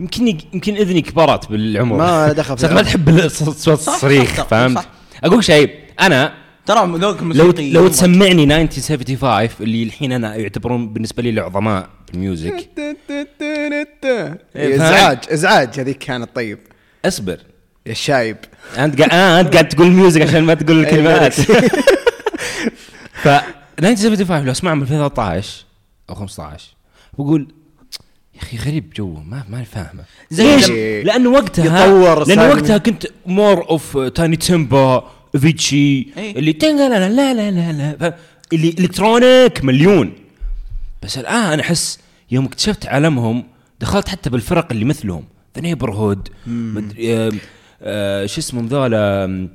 يمكن يمكن إذني كبرت بالعمر ما دخل صرت ما تحب الصوت صوت الصريخ فهمت؟ أقول شيء أنا ترى ذوق لو لو تسمعني 1975 اللي الحين أنا يعتبرون بالنسبة لي العظماء بال music إزعاج إزعاج هذيك كانت طيب اصبر. يا الشايب أنت قاعد آه أنت قاعد تقول music عشان ما تقول الكلمات. ف 1975 لو اسمعهم 2013 أو 15 بقول يا أخي غريب جو ما ما فاهمه. زي ليش؟ لأنه وقتها يطور لأنه. وقتها كنت مور اوف تاني تيمبا فيتشي إيه. اللي تنقل لا لا لا لا لا اللي الكترونيك مليون. بس الآن أحس يوم اكتشفت عالمهم دخلت حتى بالفرق اللي مثلهم. ذا نيبر هود شو اسمهم ذولا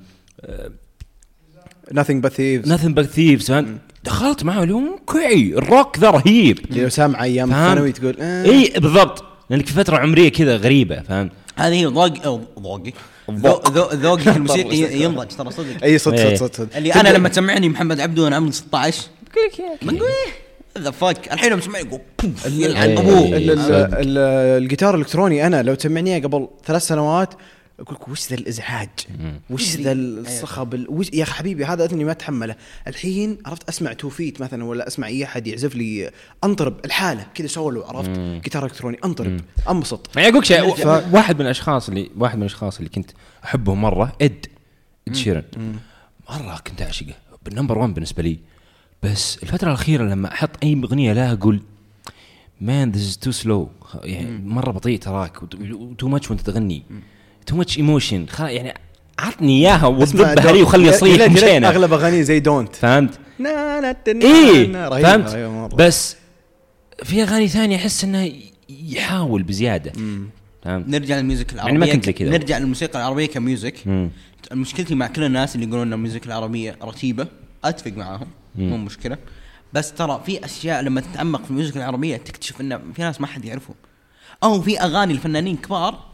nothing but thieves. ناثن باك ثيفز دخلت معه اليوم أوكي الروك ذا رهيب. اللي لو سامع أيام؟ الثانوي تقول آه. إي بالضبط. لانك في فترة عمرية كذا غريبة فهمت؟ هذه هي ذوق أو ذوقي الذوق. ذو- ذو- ذوقي في الموسيقى ينضج ترى صدق. إي صدق. صدق صدق. اللي أنا لما تسمعني محمد عبده وأنا عمري 16 بنقول إيه the fuck الحين تسمعني يقول يلعن. أبوه. الجيتار الإلكتروني أنا لو تسمعني إياه قبل ثلاث سنوات أقول لك وش ذا الإزعاج؟ وش ذا الصخب ال- وش يا أخي حبيبي هذا اني ما اتحمله، الحين عرفت أسمع توفيت مثلا ولا أسمع أي أحد يعزف لي أنطرب الحالة كذا سولو عرفت؟ جيتار إلكتروني أنطرب أنبسط. يعني أقول شيء ف- واحد من الأشخاص اللي واحد من الأشخاص اللي كنت احبه مرة إد إد شيرن. مرة كنت أعشقه. بال number 1 بالنسبة لي. بس الفترة الأخيرة لما أحط أي أغنية لها أقول man this is too slow يعني مرة بطيء track too much وأنت تغني too much emotion يعني عطني إياها واضربها لي وخلي يصيح مشينا أغلب اغانيه زي Don't فهمت؟ رهيبة، فهمت؟ مرة. بس في أغاني ثانية أحس انه يحاول بزيادة فهمت؟ نرجع لل music يعني العربيه ما كنت كذا. نرجع للموسيقى العربية ك music. مشكلتي مع كل الناس اللي يقولون إن ال music العربية رتيبة أتفق معاهم مو مم. مشكلة بس ترى في أشياء لما تتعمق في ال music العربية تكتشف إن في ناس ما حد يعرفهم أو في أغاني الفنانين كبار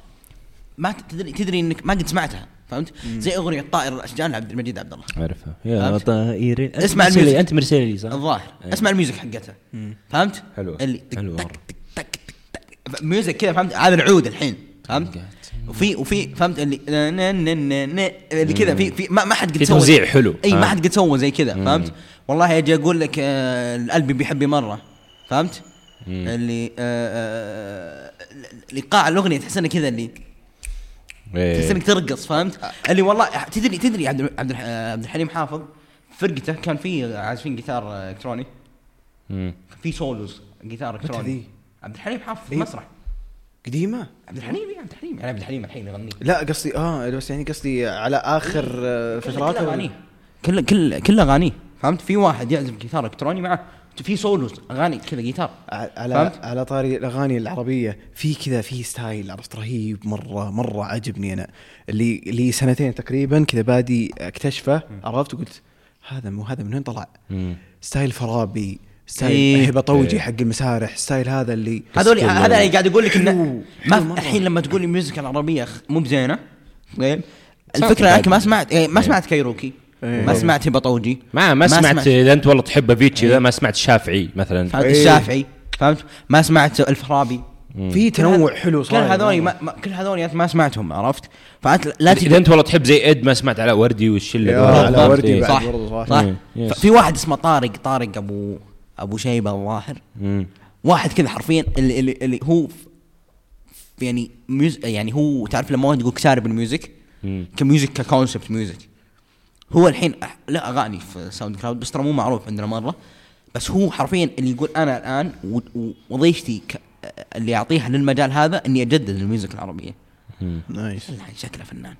ما تدري تدري إنك ما قد سمعتها فهمت؟ زي أغنية طائر الأشجان لعبد المجيد عبد الله عارفها يا؟ طائر اسمع ال music. أنت مرسل لي صح؟ الظاهر أي. اسمع ال music حقتها فهمت؟ حلوة. اللي تك حلوة تك music كذا فهمت هذا العود الحين فهمت؟ وفي وفي فهمت اللي اللي كذا في في ما, ما حد قد سوى توزيع حلو. إي ما. حد قد سوى زي كذا فهمت؟ والله أجي أقول لك آه، القلب بيحبي مرة فهمت؟ اللي آه، آه، الايقاع الأغنية تحس انه كذا اللي إيه. تحس إنك ترقص فهمت؟ اللي والله تدري تدري عبد عبد الح- عبد الحليم حافظ فرقته كان في عازفين جيتار آه، إلكتروني مم. في solos جيتار إلكتروني؟ عبد الحليم حافظ في إيه. مسرح قديمة عبد الحليم إيه، عبد الحليم يعني عبد الحليم الحين يغني لا قصدي آه بس يعني قصدي على آخر آه، كل فترات أغانيه كل كل كل أغانيه فهمت في واحد يعزف جيتار إلكتروني معه في solos أغاني كذا جيتار على فهمت؟ على طاري الأغاني العربية في كذا في style عرفت رهيب مره مرة عجبني أنا اللي اللي سنتين تقريبا كذا بادي أكتشفه عرفت وقلت هذا مو هذا من وين طلع؟ مم. style فرابي style إيه. هبه طوجي إيه. حق المسارح style هذا اللي هذول هذا اللي قاعد أقول لك إنه ما. الحين لما تقول لي ال music العربية مو بزينة الفكرة. أنك ما سمعت إيه، ما إيه. سمعت كايروكي إيه. ما سمعت هبه طوجي ما ما سمعت إذا أنت والله تحب Avicii إيه. ذا ما سمعت الشافعي مثلا فهمت إيه. الشافعي فهمت ما سمعت الفرابي في تنوع حلو كل صاير هذول. ما ما- كل هذول أنت ما سمعتهم عرفت فأنت لا اذا أنت والله تحب زي إد ما سمعت على وردي والشلة فهمت؟ وردي. بعد. صح صح. صح. في واحد اسمه طارق طارق ابو أبو شيبة الظاهر. واحد كذا حرفيا اللي, اللي, اللي هو يعني mus يعني هو تعرف لما واحد يقول شارب ال music. ك music ك concept music هو الحين أح- له أغاني في SoundCloud بس ترى مو معروف عندنا مرة بس هو حرفيا اللي يقول أنا الآن و- و- وظيفتي ك- اللي أعطيها للمجال هذا إني أجدد ال music العربية. nice الحين شكله فنان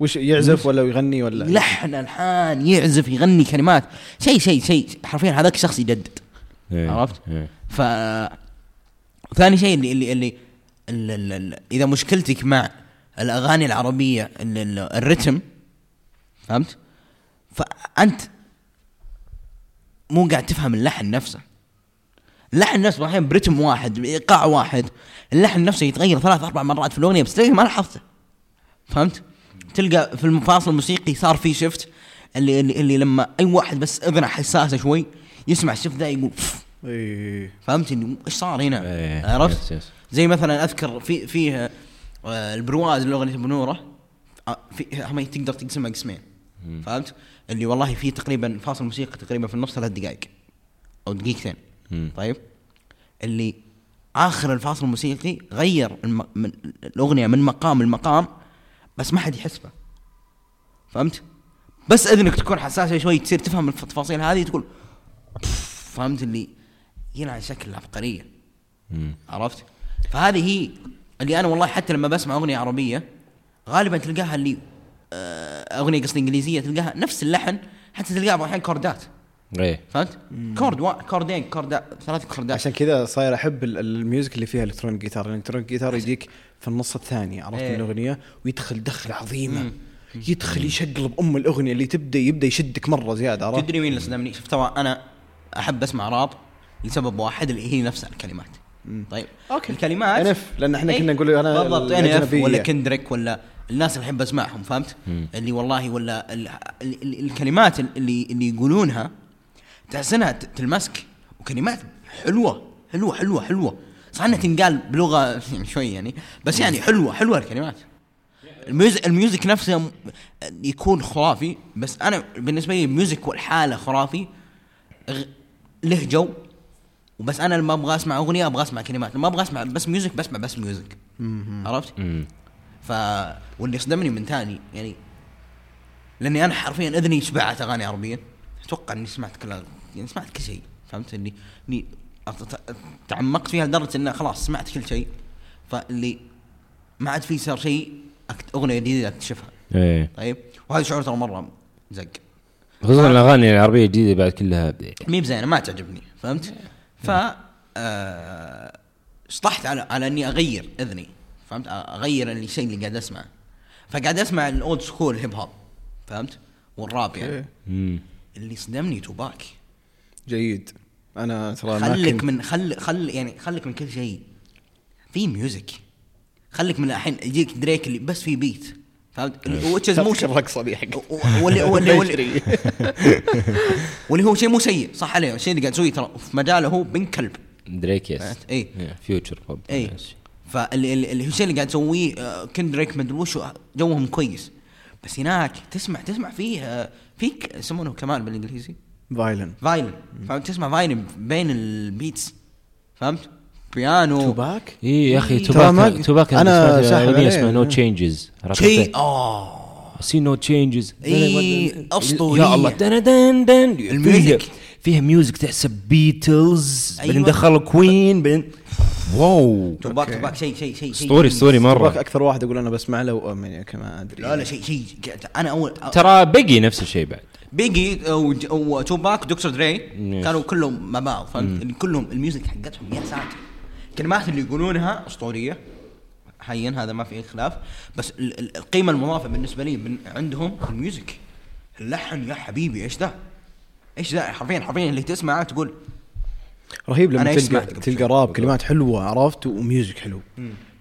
وش يعزف ولا يغني ولا لحن الحان يعزف يغني كلمات شيء شيء شيء حرفيا هذاك شخص يجدد إيه. عرفت؟ إيه. ف ثاني شيء اللي اللي اللي, اللي, اللي, اللي إذا مشكلتك مع الأغاني العربية الرتم فهمت؟ فأنت مو قاعد تفهم اللحن نفسه اللحن نفسه أحيانا برتم واحد بايقاع واحد اللحن نفسه يتغير ثلاث أربع مرات في الأغنية بس تلاقيه ما لاحظته فهمت؟ تلقى في المفاصل الموسيقي صار في shift اللي, اللي اللي لما أي واحد بس أذنه حساسة شوي يسمع ال shift ذا يقول "فف". إيه فهمت إيش صار هنا؟ إيه. عرفت؟ yes- yes. زي مثلا أذكر في فيه آه، البرواز الأغنية بنورة آه، في هم تقدر تقسمها قسمين فهمت؟ اللي والله في تقريبا فاصل موسيقى تقريبا في النص ثلاث دقائق أو دقيقتين مم. طيب اللي آخر الفاصل الموسيقي غير الم... من الأغنية من مقام لمقام بس ما حد يحس به فهمت؟ بس إذنك تكون حساسة شوي تصير تفهم التفاصيل هذه تقول فهمت اللي يلعن شكل عبقرية. عرفت؟ فهذه هي اللي أنا والله حتى لما بسمع أغنية عربية غالبا تلقاها اللي أغنية قصدي إنجليزية تلقاها نفس اللحن حتى تلقاها بعض الاحيان كوردات إيه فهمت؟ chord وا... كوردين كوردات ثلاث كوردات عشان كذا صاير أحب ال- ال music اللي فيها electronic guitar ال electronic guitar يجيك في النص الثاني عرفت إيه. من الأغنية ويدخل دخله عظيمه مم. يدخل يشقلب أم الأغنية اللي تبدأ يبدأ يشدك مرة زيادة عرفت تدري مين اللي صدمني؟ شوف ترى أنا أحب أسمع راب لسبب واحد اللي هي نفسها الكلمات طيب okay. الكلمات NF لأن إحنا إيه، كنا نقول أنا بالضبط NF الأجنبية. ولا كندريك ولا الناس اللي أحب أسمعهم فهمت؟ مم. اللي والله ولا ال ال ال الكلمات اللي اللي يقولونها تحس إنها تلمسك وكلمات حلوة حلوة حلوة حلوة صح انها تنقال بلغة شوي يعني بس يعني حلوة حلوة الكلمات ال music ال music نفسه يكون خرافي بس أنا بالنسبة لي ال music والحالة خرافي له جو وبس أنا لما أبغى أسمع أغنية أبغى أسمع كلمات لما أبغى أسمع بس music بسمع بس music عرفت؟ ف واللي صدمني من ثاني يعني لأني أنا حرفيا اذني شبعت أغاني عربيه أتوقع إني سمعت كل يعني سمعت كل شيء فهمت؟ إني إني تعمقت فيها لدرجة انه خلاص سمعت كل شيء. فاللي ما عاد في صار شيء أغنية جديدة أكتشفها. إيه. طيب؟ وهذا شعور ترى مرة زق. خصوصا الأغاني العربية الجديدة بعد كلها مي بزينة ما تعجبني فهمت؟ ف آه، على على إني أغير أذني. فهمت؟ أغير الشيء اللي قاعد أسمعه فقاعد أسمع ال old school hip hop فهمت؟ والراب يعني. مم. اللي صدمني توباك جيد أنا ترى خلك كنت- من خل خل يعني خلك من كل شيء في music خلك من الحين يجيك دريك اللي بس في beat فهمت؟ which is مو الرقصة ذي حق واللي واللي واللي, واللي هو شيء مو سيء صح عليه الشيء اللي قاعد يسويه ترى في مجاله هو بن كلب دريك yes؟ إيه. فيوتشر بوب اي فاللي اللي اللي هو الشيء اللي قاعد يسويه آه، كندريك مدري وش جوهم كويس. بس هناك تسمع تسمع فيه آه، فيك يسمونه كمان بالإنجليزي. violin violin فهمت؟ تسمع violin بين ال beats فهمت؟ بيانو توباك اي يا أخي توباك توباك أنا أنا ساحب أغنية عليه. اسمها no changes شيء آه. see no changes إي، أسطورية. يا الله. دن دن دن. فيها ال music. فيها music تحسب بيتلز بعدين أيوة. دخل كوين بعدين واو. توباك. توباك شيء شيء شيء شيء. اسطوري اسطوري توباك مره أكثر واحد أقول أنا بسمع له وأمن كما أدري. لا لا شيء شيء أنا أول ترى بيجي نفس الشيء بعد. بيجي وتوباك ودكتور دري. كانوا كلهم مع بعض. فهمت اللي كلهم ال music حقتهم يا ساتر. الكلمات اللي يقولونها أسطورية. حيا هذا ما في خلاف. بس ال- ال- القيمة المضافة بالنسبة لي بن- عندهم ال music. اللحن يا حبيبي إيش ذا؟ إيش ذا؟ حرفيا حرفيا اللي تسمعه تقول رهيب لما تلقى تلقى؟ راب كلمات حلوة عرفت؟ و music حلو.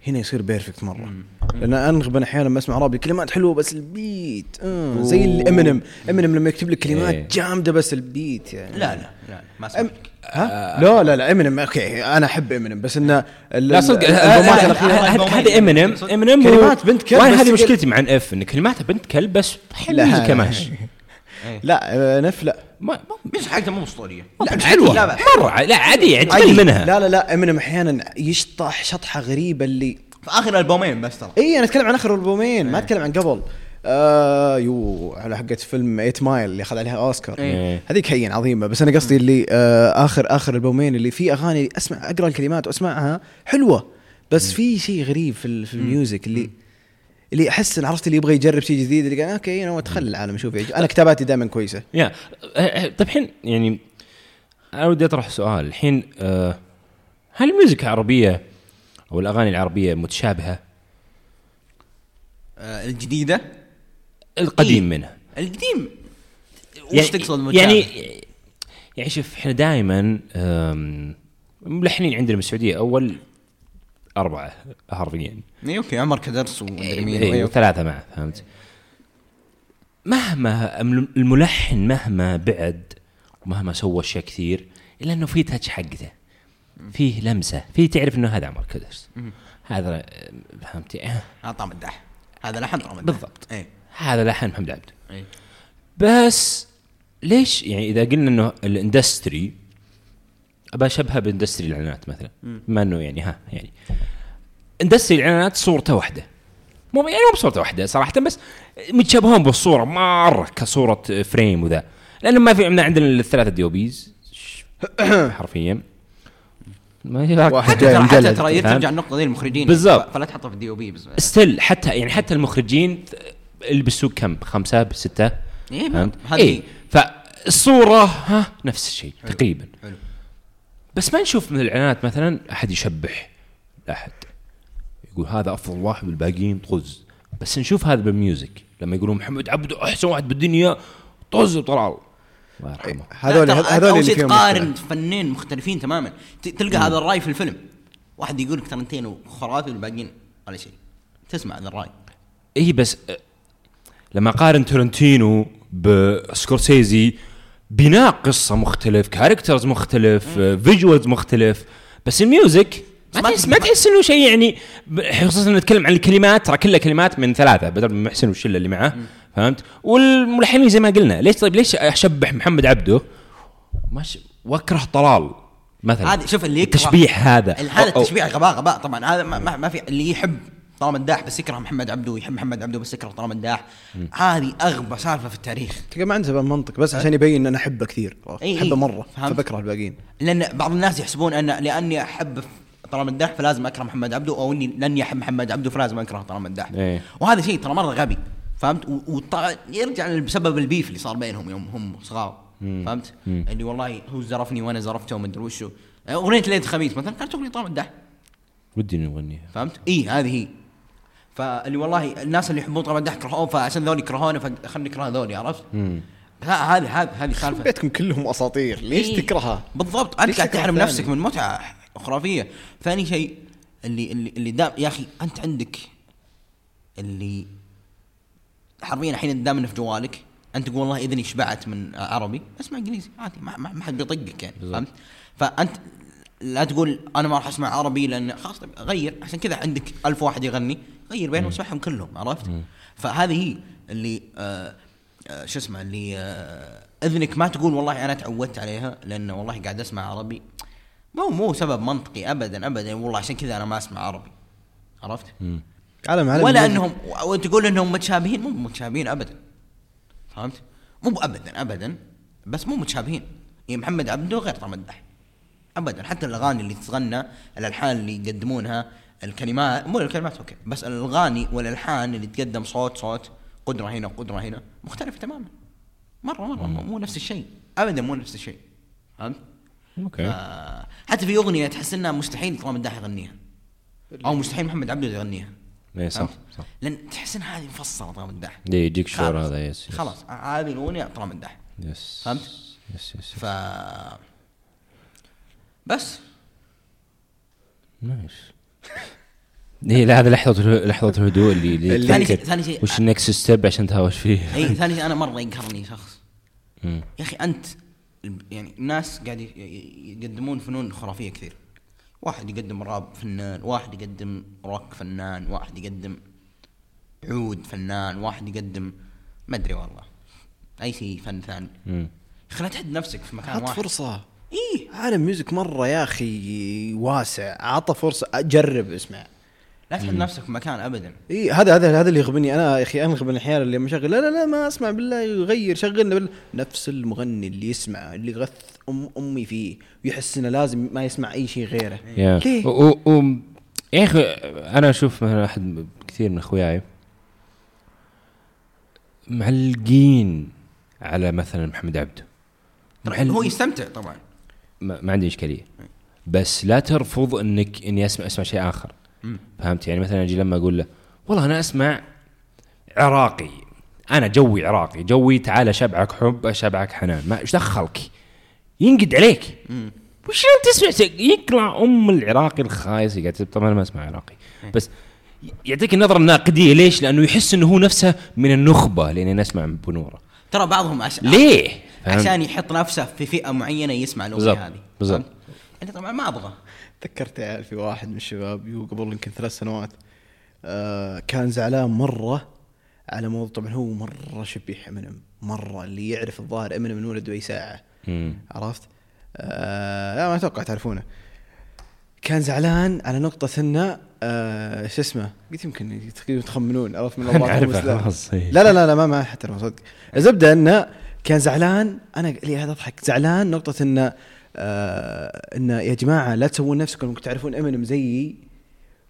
هنا يصير perfect مرة. لأن انغبن أحيانا لما أسمع راب الكلمات حلوة بس ال beat آه زي الامينيم امينيم لما يكتب لك إيه. كلمات جامدة بس ال beat يعني. لا لا لا ما اسمع أم... ها؟ لا لا لا امينيم okay أنا أحب امينيم بس انه لا صدق الالبومات الاخيره هذه امينيم امينيم كلمات بنت كلب وأنا هذه كل- مشكلتي مع NF إن كلماتها بنت كلب بس حلو لا. ماشي لا آه، NF لا ما مش حقته مو اسطوريه لا حلوة. لا لا. مرة لا عادي عادي. منها. لا لا لا إمينيم أحيانا يشطح شطحة غريبة اللي في آخر ألبومين بس ترى. اي أنا أتكلم عن آخر ألبومين ما أتكلم عن قبل. آه يو على حقت فيلم 8 Mile اللي أخذ عليها أوسكار. إيه. هذيك هين عظيمة. بس أنا قصدي اللي آه آخر آخر ألبومين اللي فيه أغاني أسمع أقرأ الكلمات وأسمعها حلوة. بس في شيء غريب في, ال- في ال music اللي اللي أحس إن عرفت اللي يبغى يجرب شيء جديد اللي قال okay أنا ادخل العالم أشوف يعجب. أنا كتاباتي دائما كويسة. يا أه، أه، طيب الحين يعني أنا ودي أطرح سؤال. الحين أه، هل ال music العربية أو الأغاني العربية متشابهة؟ آه، الجديدة؟ القديم إيه. منها. القديم؟ وش يعني تقصد متشابه؟ يعني يعني شوف إحنا دائما ملحنين عندنا بالسعودية أول أربعة حرفيا إي okay عمر كدرس ومدري مين. إي أيوة. وثلاثة معه فهمت؟ مهما الملحن مهما بعد ومهما سوى أشياء كثير إلا إنه في تاتش حقته فيه لمسة فيه تعرف إنه هذا عمر كدرس. هذا فهمتي؟ هذا طعم الدح هذا لحن طعم بالضبط. هذا لحن محمد عبده إي. بس ليش؟ يعني إذا قلنا إنه الإندستري ابى أشبهها بإندستري الإعلانات مثلا. بما إنه يعني ها يعني. industry الإعلانات صورته واحدة. مو يعني مو بصورته واحدة صراحة بس متشابهون بالصورة مرة كصورة frame وذا. لأنه ما في عندنا عندنا الثلاثة DOPs. حرفيا. ما هي واحد حتى ترى حتى ترى؟ ترجع النقطه دي للمخرجين بالضبط. فلا تحطها في ال DOP بس. still حتى يعني حتى المخرجين اللي بالسوق كم؟ خمسة بسته إيه، اي فالصورة ها نفس الشيء تقريبا. حلو. بس ما نشوف من الإعلانات مثلا أحد يشبح احد يقول هذا أفضل واحد والباقيين طز. بس نشوف هذا بال music. لما يقولون محمد عبده أحسن واحد بالدنيا طز وطلال. الله يرحمه. هذول هذول اللي تقارن. فنين مختلفين تماما. ت- تلقى هذا الرأي في الفيلم. واحد يقول لك ترنتينو خرافي والباقيين ولا شيء. تسمع هذا الرأي. اي إيه، بس لما اقارن تورنتينو بسكورسيزي بناء قصة مختلف characters مختلف visuals مختلف. بس ال music ما تحس ما تحس إنه شيء يعني خصوصا نتكلم عن الكلمات ترى كلها كلمات من ثلاثة بدر بن محسن والشله اللي معه فهمت؟ والملحنين زي ما قلنا ليش طيب؟ ليش اشبح محمد عبده؟ مش واكره طلال مثلا. هذا شوف اللي يكره التشبيح هذا. هذا التشبيح غباء غباء. طبعا هذا ما, ما في اللي يحب طلال مداح بس يكره محمد عبده يحب محمد عبده بس يكره طلال مداح هذه أغبى سالفة في التاريخ. تلقى ما عنده سبب منطق بس عشان يبين إن أنا أحبه كثير. أحبه. مرة فهمت. فبكره الباقيين. لأن بعض الناس يحسبون أن لأني أحب طال مداح فلازم أكره محمد عبده أو إني لاني احب محمد عبده فلازم أكره طال مداح إيه. وهذا شيء ترى مرة غبي فهمت؟ و- وطبعا يرجع بسبب البيف اللي صار بينهم يوم هم صغار فهمت؟ اللي والله هو زرفني وأنا زرفته ومدري وشو. أغنية ليلة خميس مثلا كانت أغنية طال مداح ودي نغنيها. فهمت؟ إي هذه هي. فاللي والله الناس اللي يحبون طال مداح كرهوه فعشان ذولي كرهونه فخلني اكره ذولي عرفت؟ هذه هذه هذه سالفه بيتكم كلهم أساطير ليش إيه. تكرهها؟ بالضبط أنت قاعد تحرم؟ نفسك من متعة خرافية ثاني شيء اللي اللي اللي دام يا أخي أنت عندك اللي حرفيا الحين دام انه في جوالك أنت تقول والله إذني شبعت من عربي اسمع إنجليزي عادي ما, ما, ما حد بيطقك يعني فهمت فأنت لا تقول أنا ما راح أسمع عربي لأن خلاص طيب غير عشان كذا عندك ألف واحد يغني غير بينهم واسمعهم كلهم عرفت؟ فهذه هي اللي آه آه شو اسمه اللي آه إذنك ما تقول والله أنا تعودت عليها لأن والله قاعد أسمع عربي. مو مو سبب منطقي ابدا ابدا والله عشان كذا أنا ما أسمع عربي عرفت؟ عالم عالم ولا. أنهم وتقول إنهم متشابهين؟ مو متشابهين ابدا فهمت؟ مو ابدا ابدا بس مو متشابهين. يعني محمد عبده غير طلال مداح ابدا حتى الأغاني اللي تتغنى الألحان اللي يقدمونها الكلمات مو الكلمات okay. بس الاغاني والإلحان اللي تقدم صوت صوت قدرة هنا وقدرة هنا مختلفة تماما. مرة مرة مو مو نفس الشيء. ابدا مو نفس الشيء. فهمت؟ okay. آه حتى في أغنية تحس إنها مستحيل طلال مداح يغنيها. أو مستحيل محمد عبده يغنيها. اي صح؟ صح. لأن تحس إن هذه مفصلة طلال مداح دي يجيك شعور. هذا yes yes. خلاص هذه الأغنية طلال مداح yes فهمت؟ yes yes. ف بس. nice. إيه لا هذا لحظة الهدوء- لحظة الهدوء اللي اللي ثاني شيء- ثاني شيء- وش ال next step عشان تهاوش فيه؟ اي ثاني شيء أنا مرة يقهرني شخص. يا أخي أنت يعني الناس قاعد يقدمون فنون خرافية كثير. واحد يقدم راب فنان واحد يقدم روك فنان واحد يقدم عود فنان واحد يقدم ما أدري والله. أي شيء فن ثاني. يا أخي لا تحد نفسك في مكان واحد. فرصة. إيه عالم music مرة يا أخي واسع. عطى فرصة جرب اسمع لا تحد نفسك في مكان ابدا. اي هذا هذا هذا اللي يغبني. أنا يا أخي انغبن أحيانا اللي مشغل لا لا لا ما أسمع بالله يغير شغلنا بال... نفس المغني اللي يسمع اللي غث ام أمي فيه ويحس إنه لازم ما يسمع أي شيء غيره. يا. ليه؟ و- و- يا أخي أنا أشوف مثلا أحد كثير من أخوياي معلقين على مثلا محمد عبده. هو يستمتع طبعا. ما, ما عندي إشكالية. بس لا ترفض إنك إني اسمع أسمع شيء آخر. فهمت؟ يعني مثلا أجي لما أقول له والله أنا أسمع عراقي. أنا جوي عراقي. جوي تعال أشبعك حب أشبعك حنان. ما إيش دخلك؟ ينقد عليك. وش أنت تسمع؟ يقلع أم العراقي الخايس. قاعد طبعا أنا ما أسمع عراقي. بس يعطيك النظرة الناقدية. ليش؟ لأنه يحس إنه هو نفسه من النخبة لأني نسمع بنورة. ترى بعضهم عش... ليه؟ عشان يحط نفسه في فئة معينة يسمع الأغنية هذه بالضبط. أنا طبعا ما أبغى تذكرت في واحد من الشباب يو قبل يمكن ثلاث سنوات آه كان زعلان مرة على موضوع طبعا هو مرة شبيح امينيم مرة اللي يعرف الظاهر امينيم من ولد أي ساعة مم. عرفت؟ آه لا ما أتوقع تعرفونه كان زعلان على نقطة إنه آه شو اسمه؟ قلت يمكن تخمنون عرفت من الله إيه. لا لا لا, لا ما ما حتى صدق الزبدة إنه كان زعلان أنا لي هذا أضحك. زعلان نقطة انه آه انه يا جماعة لا تسوون نفسكم أنكم تعرفون امينيم زيي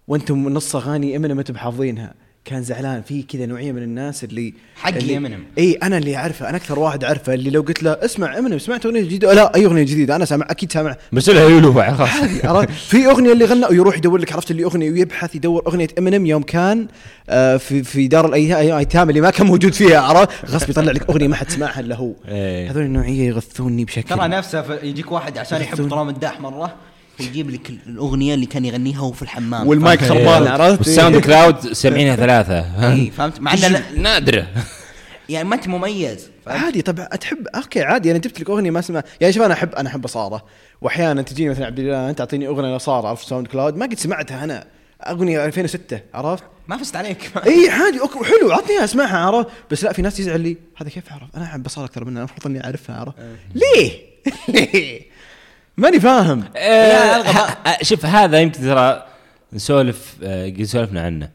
وأنتم نص أغاني امينيم أنتم حافظينها. كان زعلان في كذا نوعية من الناس اللي حقي اللي Eminem. إي أنا اللي أعرفه أنا أكثر واحد أعرفه اللي لو قلت له اسمع امينيم سمعت أغنية جديدة؟ لا أي أغنية جديدة أنا سامع أكيد سامع بس له يلوع خلاص. في أغنية اللي غنى ويروح يدور لك عرفت اللي أغنية ويبحث يدور أغنية امينيم يوم كان آه في في دار الايتام اللي ما كان موجود فيها عرفت؟ غصب يطلع لك أغنية ما حد سمعها إلا هو. إيه. هذول النوعية يغثوني بشكل ترى نفسه يجيك واحد عشان يحب. طرام الداح مرة. ويجيب لك ال- الأغنية اللي كان يغنيها وهو في الحمام والمايك؟ خربان عرفت والساوند كلاود سامعينها ثلاثة اي فهمت مع إنه لا- نادرة يعني ما أنت مميز؟ عادي طبعا تحب أوكي عادي أنا جبت لك أغنية ما اسمها يعني شوف أنا احب أنا أحب اصاله وأحيانا تجيني مثلا عبد الله أنت تعطيني أغنية لصار عرفت ساوند كلاود ما قد سمعتها أنا أغنية 2006 عرفت؟ ما فزت عليك إي عادي أوكي حلو عطني اسمعها عرفت؟ بس لا في ناس يزعل لي هذا كيف عرف؟ أنا أحب اصاله أكثر منها المفروض إني أعرفها عرفت؟ ليه؟ ليه؟ ماني فاهم. لا، آه، آه، شوف هذا يمكن ترى نسولف آه، قد سولفنا عنه؟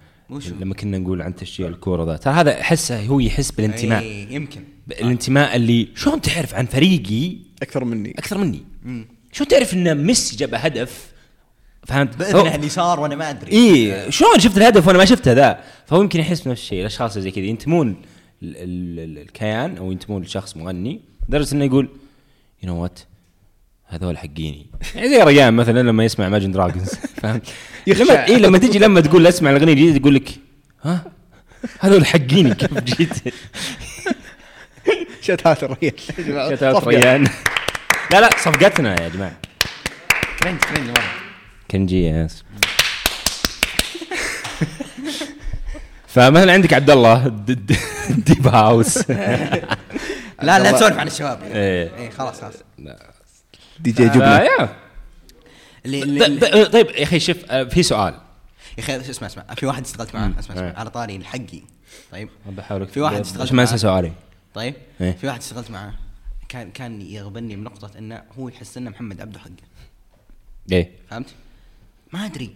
لما كنا نقول عن تشجيع الكورة ذا. ترى هذا أحسه هو يحس بالانتماء. إيه، يمكن. الانتماء اللي شلون تعرف عن فريقي؟ أكثر مني. أكثر مني. شلون تعرف إن ميسي جاب هدف؟ فهمت؟ باذنه صار وأنا ما أدري. اي شلون شفت الهدف وأنا ما شفته ذا؟ فهو يمكن يحس بنفس الشيء. الأشخاص اللي زي كذا ينتمون ال- ال- ال- الكيان أو ينتمون لشخص مغني. لدرجة إنه يقول you know what هذول حقيني. يعني زي ريان مثلا لما يسمع Imagine Dragons فهمت. لما اي لما تجي لما تقول له اسمع الأغنية الجديدة يقول لك ها؟ هذول حقيني كيف جيت؟ شتات الريال شتات ريان. لا لا صفقتنا يا جماعة. ترند مره كنجي yes. فمثلا عندك عبد الله deep house. لا لا تسولف عن الشباب. إيه. إيه خلاص خلاص. دي جي آه، جبنه يا. اللي ط- اللي ط- طيب يا أخي شوف آه، في سؤال. يا أخي اسمع اسمع في واحد اشتغلت معاه اسمع إيه. اسمع على طاري الحقي. طيب. بحاولك في واحد اشتغلت عشان ما أنسى معاه. سؤالي. طيب. إيه. في واحد اشتغلت معاه. كان كان يغبني بنقطة إنه هو يحس إنه محمد عبده حقه. إيه. فهمت؟ ما أدري.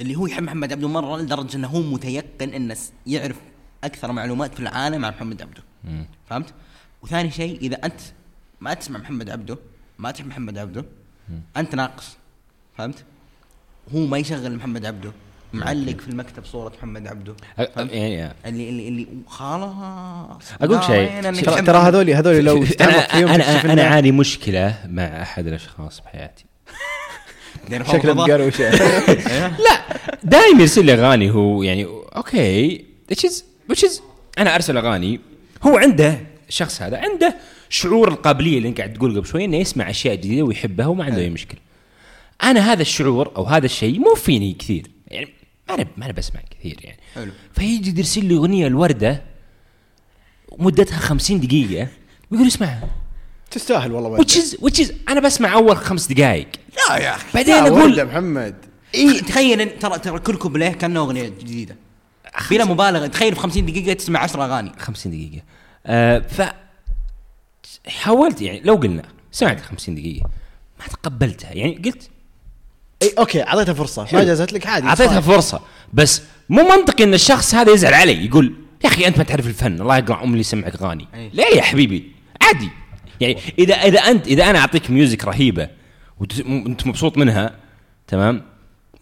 اللي هو يحب محمد عبده مرة لدرجة إنه هو متيقن إنه يعرف أكثر معلومات في العالم عن محمد عبده. فهمت؟ وثاني شيء إذا أنت ما تسمع محمد عبده ما تحب محمد عبده؟ أنت ناقص فهمت؟ هو ما يشغل محمد عبده معلق في المكتب صورة محمد عبده أ- يعني اللي اللي اللي خلاص أقول شيء. ترى هذول هذول لو أنا أنا أنا عاني مشكلة مع أحد الأشخاص بحياتي شكله. مقروش لا دائما يرسل لي أغاني هو يعني أوكي which is which is أنا أرسل أغاني هو عنده الشخص هذا عنده شعور القابلية اللي أنت قاعد تقول قبل شوي إنه يسمع أشياء جديدة ويحبها وما عنده أي مشكلة. أنا هذا الشعور أو هذا الشيء مو فيني كثير. يعني ما أنا ما أنا بسمع كثير يعني. حلو. فيجي يرسل لي أغنية الوردة مدتها 50 دقيقة ويقول اسمعها تستاهل والله which is which is أنا بسمع أول خمس دقائق. لا يا أخي. بعدين لا، أقول وردة محمد. إيه. تخيل إن- ترى ترى كل كوبليه كأنه أغنية جديدة. بلا مبالغة. تخيل في 50 دقيقة تسمع 10 أغاني. 50 دقيقة. آه ف حاولت يعني لو قلنا سمعت 50 دقيقة ما تقبلتها. يعني قلت إي أوكي أعطيتها فرصة. ما جازت لك عادي أعطيتها. فرصة. بس مو منطقي إن الشخص هذا يزعل علي يقول يا أخي أنت ما تعرف الفن الله يقرع ام اللي يسمعك اغاني. ليه يا حبيبي عادي. يعني إذا إذا أنت إذا أنا أعطيك music رهيبة وانت مبسوط منها تمام؟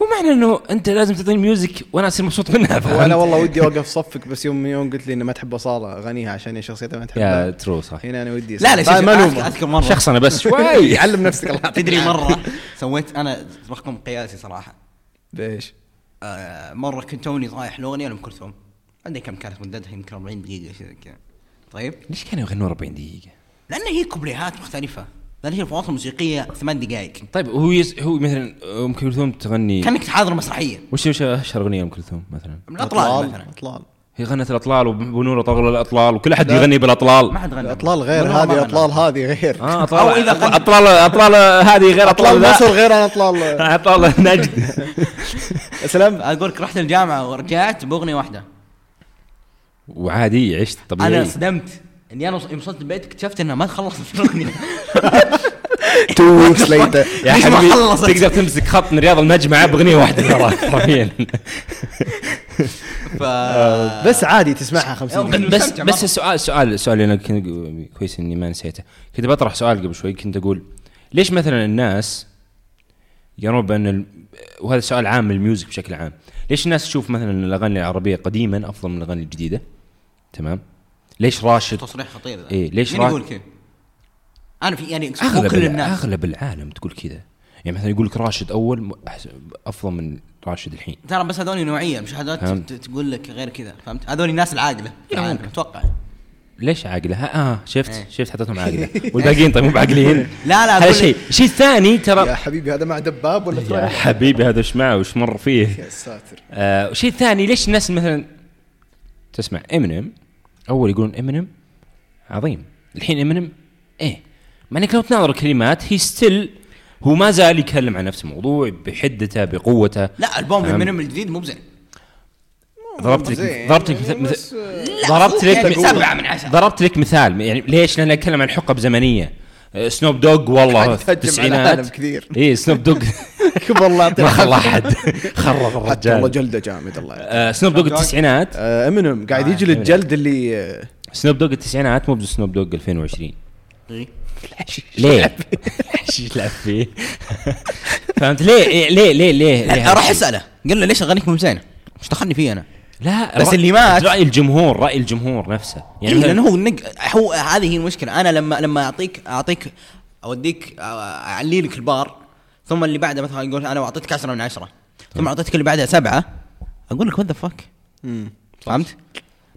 مو معنى إنه أنت لازم تعطيني music وأنا أصير مبسوط منها فهمت؟ وأنا والله ودي أوقف صفك بس يوم من يوم قلت لي انه ما تحب أصالة اغانيها عشان هي شخصيتها ما يا تحبها true صح. هنا أنا ودي لا لا شوف ما اذكر مرة. شخص أنا بس. شوي. علم نفسك الله. تدري. مرة سويت أنا رقم قياسي صراحة. ليش؟ آه مرة كنت توني رايح لأغنية لأم كلثوم. عندي كم كانت مدتها؟ يمكن 40 دقيقة شيء زي كذا. طيب؟ ليش كانوا يغنون 40 دقيقة؟ لأن هي كوبليهات مختلفة. لأن هي الفواصل الموسيقية ثمان دقائق طيب هو yes هو مثلا أم كلثوم تغني؟ كأنك تحاضر مسرحية. وش وش أشهر أغنية أم كلثوم مثلا؟ من الأطلال مثلا. اطلال هي غنت الأطلال وبنور طغل الأطلال وكل أحد. يغني بالأطلال. ما حد غنى اطلال غير هذه. اطلال هذه غير. آه اطلال أو إذا غنى. اطلال أطلال هذه غير أطلال. مصر غير عن أطلال. أطلال نجد. سلام. أقول لك رحت الجامعة ورجعت بأغنية واحدة. وعادي عشت أنا طبيعي صدمت. إني أنا يوم وصلت البيت اكتشفت انها ما خلصت الأغنية. two weeks later يا ليش ما حبيبي خلصت؟ تقدر تمسك خط من رياض المجمعه بأغنية واحدة. ترى حرفيا ف بس عادي تسمعها 50 كنت بس بس. السؤال السؤال السؤال اللي أنا كنت كويس إني ما نسيته. كنت بطرح سؤال قبل شوي كنت أقول ليش مثلا الناس يرون بان ال... وهذا سؤال عام لل music بشكل عام ليش الناس تشوف مثلا الأغاني العربية قديما أفضل من الأغاني الجديدة؟ تمام؟ ليش راشد؟ تصريح خطير ذا. إيه، ليش مين يقول كذا؟ أنا في يعني مو كل الناس. أغلب العالم تقول كذا. يعني مثلا يقول لك راشد أول أفضل من راشد الحين. ترى بس هذول نوعية مش هذول فهمت. ت- تقول لك غير كذا فهمت؟ هذول الناس العاقلة إيه،. أتوقع. ليش عاقلة؟ ها آه شفت إيه. شفت حطيتهم عاقلة. والباقيين طيب مو بعاقلين. لا لا هذا شيء. الشيء الثاني ترى يا حبيبي هذا مع دباب ولا يا حبيبي هذا إيش معه؟ وش مر فيه؟ يا ساتر. آه الشيء الثاني ليش الناس مثلا تسمع إمينيم. أول يقولون إمينيم عظيم الحين إمينيم إيه مع إنك لو تناظر الكلمات هي still هو ما زال يتكلم عن نفس الموضوع بحدته بقوته لا ألبوم. من الجديد مو بزين ضربت لك. ضربت لك مثال- ضربت لك يعني م- سبعة من عشرة. ضربت لك مثال يعني ليش؟ لأن اتكلم عن حقب زمنية سنوب دوغ والله. التسعينات كثير. اي سنوب دوغ كبر الله ما يعطيه خلى أحد. خرب حتى والله الرجال جلده جامد الله. آه، سنوب دوغ التسعينات. آه، امينيم قاعد آه، يجلد إمينيم. جلد اللي آه، سنوب دوغ التسعينات مو بسنوب دوغ 2020 إيه. ليه؟ إيش يلعب فيه؟ فهمت؟ ليه؟ إيه، ليه؟ ليه؟ ليه, ليه راح أسأله. قال له ليش أغانيك مو زينة؟ إيش دخلني فيه أنا؟ لا بس اللي مات- رأي الجمهور رأي الجمهور نفسه. يعني مثلاً- لأنه هو نق... هو هذه هي المشكلة. أنا لما لما اعطيك اعطيك أوديك اعلي لك البار ثم اللي بعده مثلا يقول أنا أعطيتك 10 من 10 ثم أعطيتك اللي بعدها سبعة أقول لك what the fuck. فهمت؟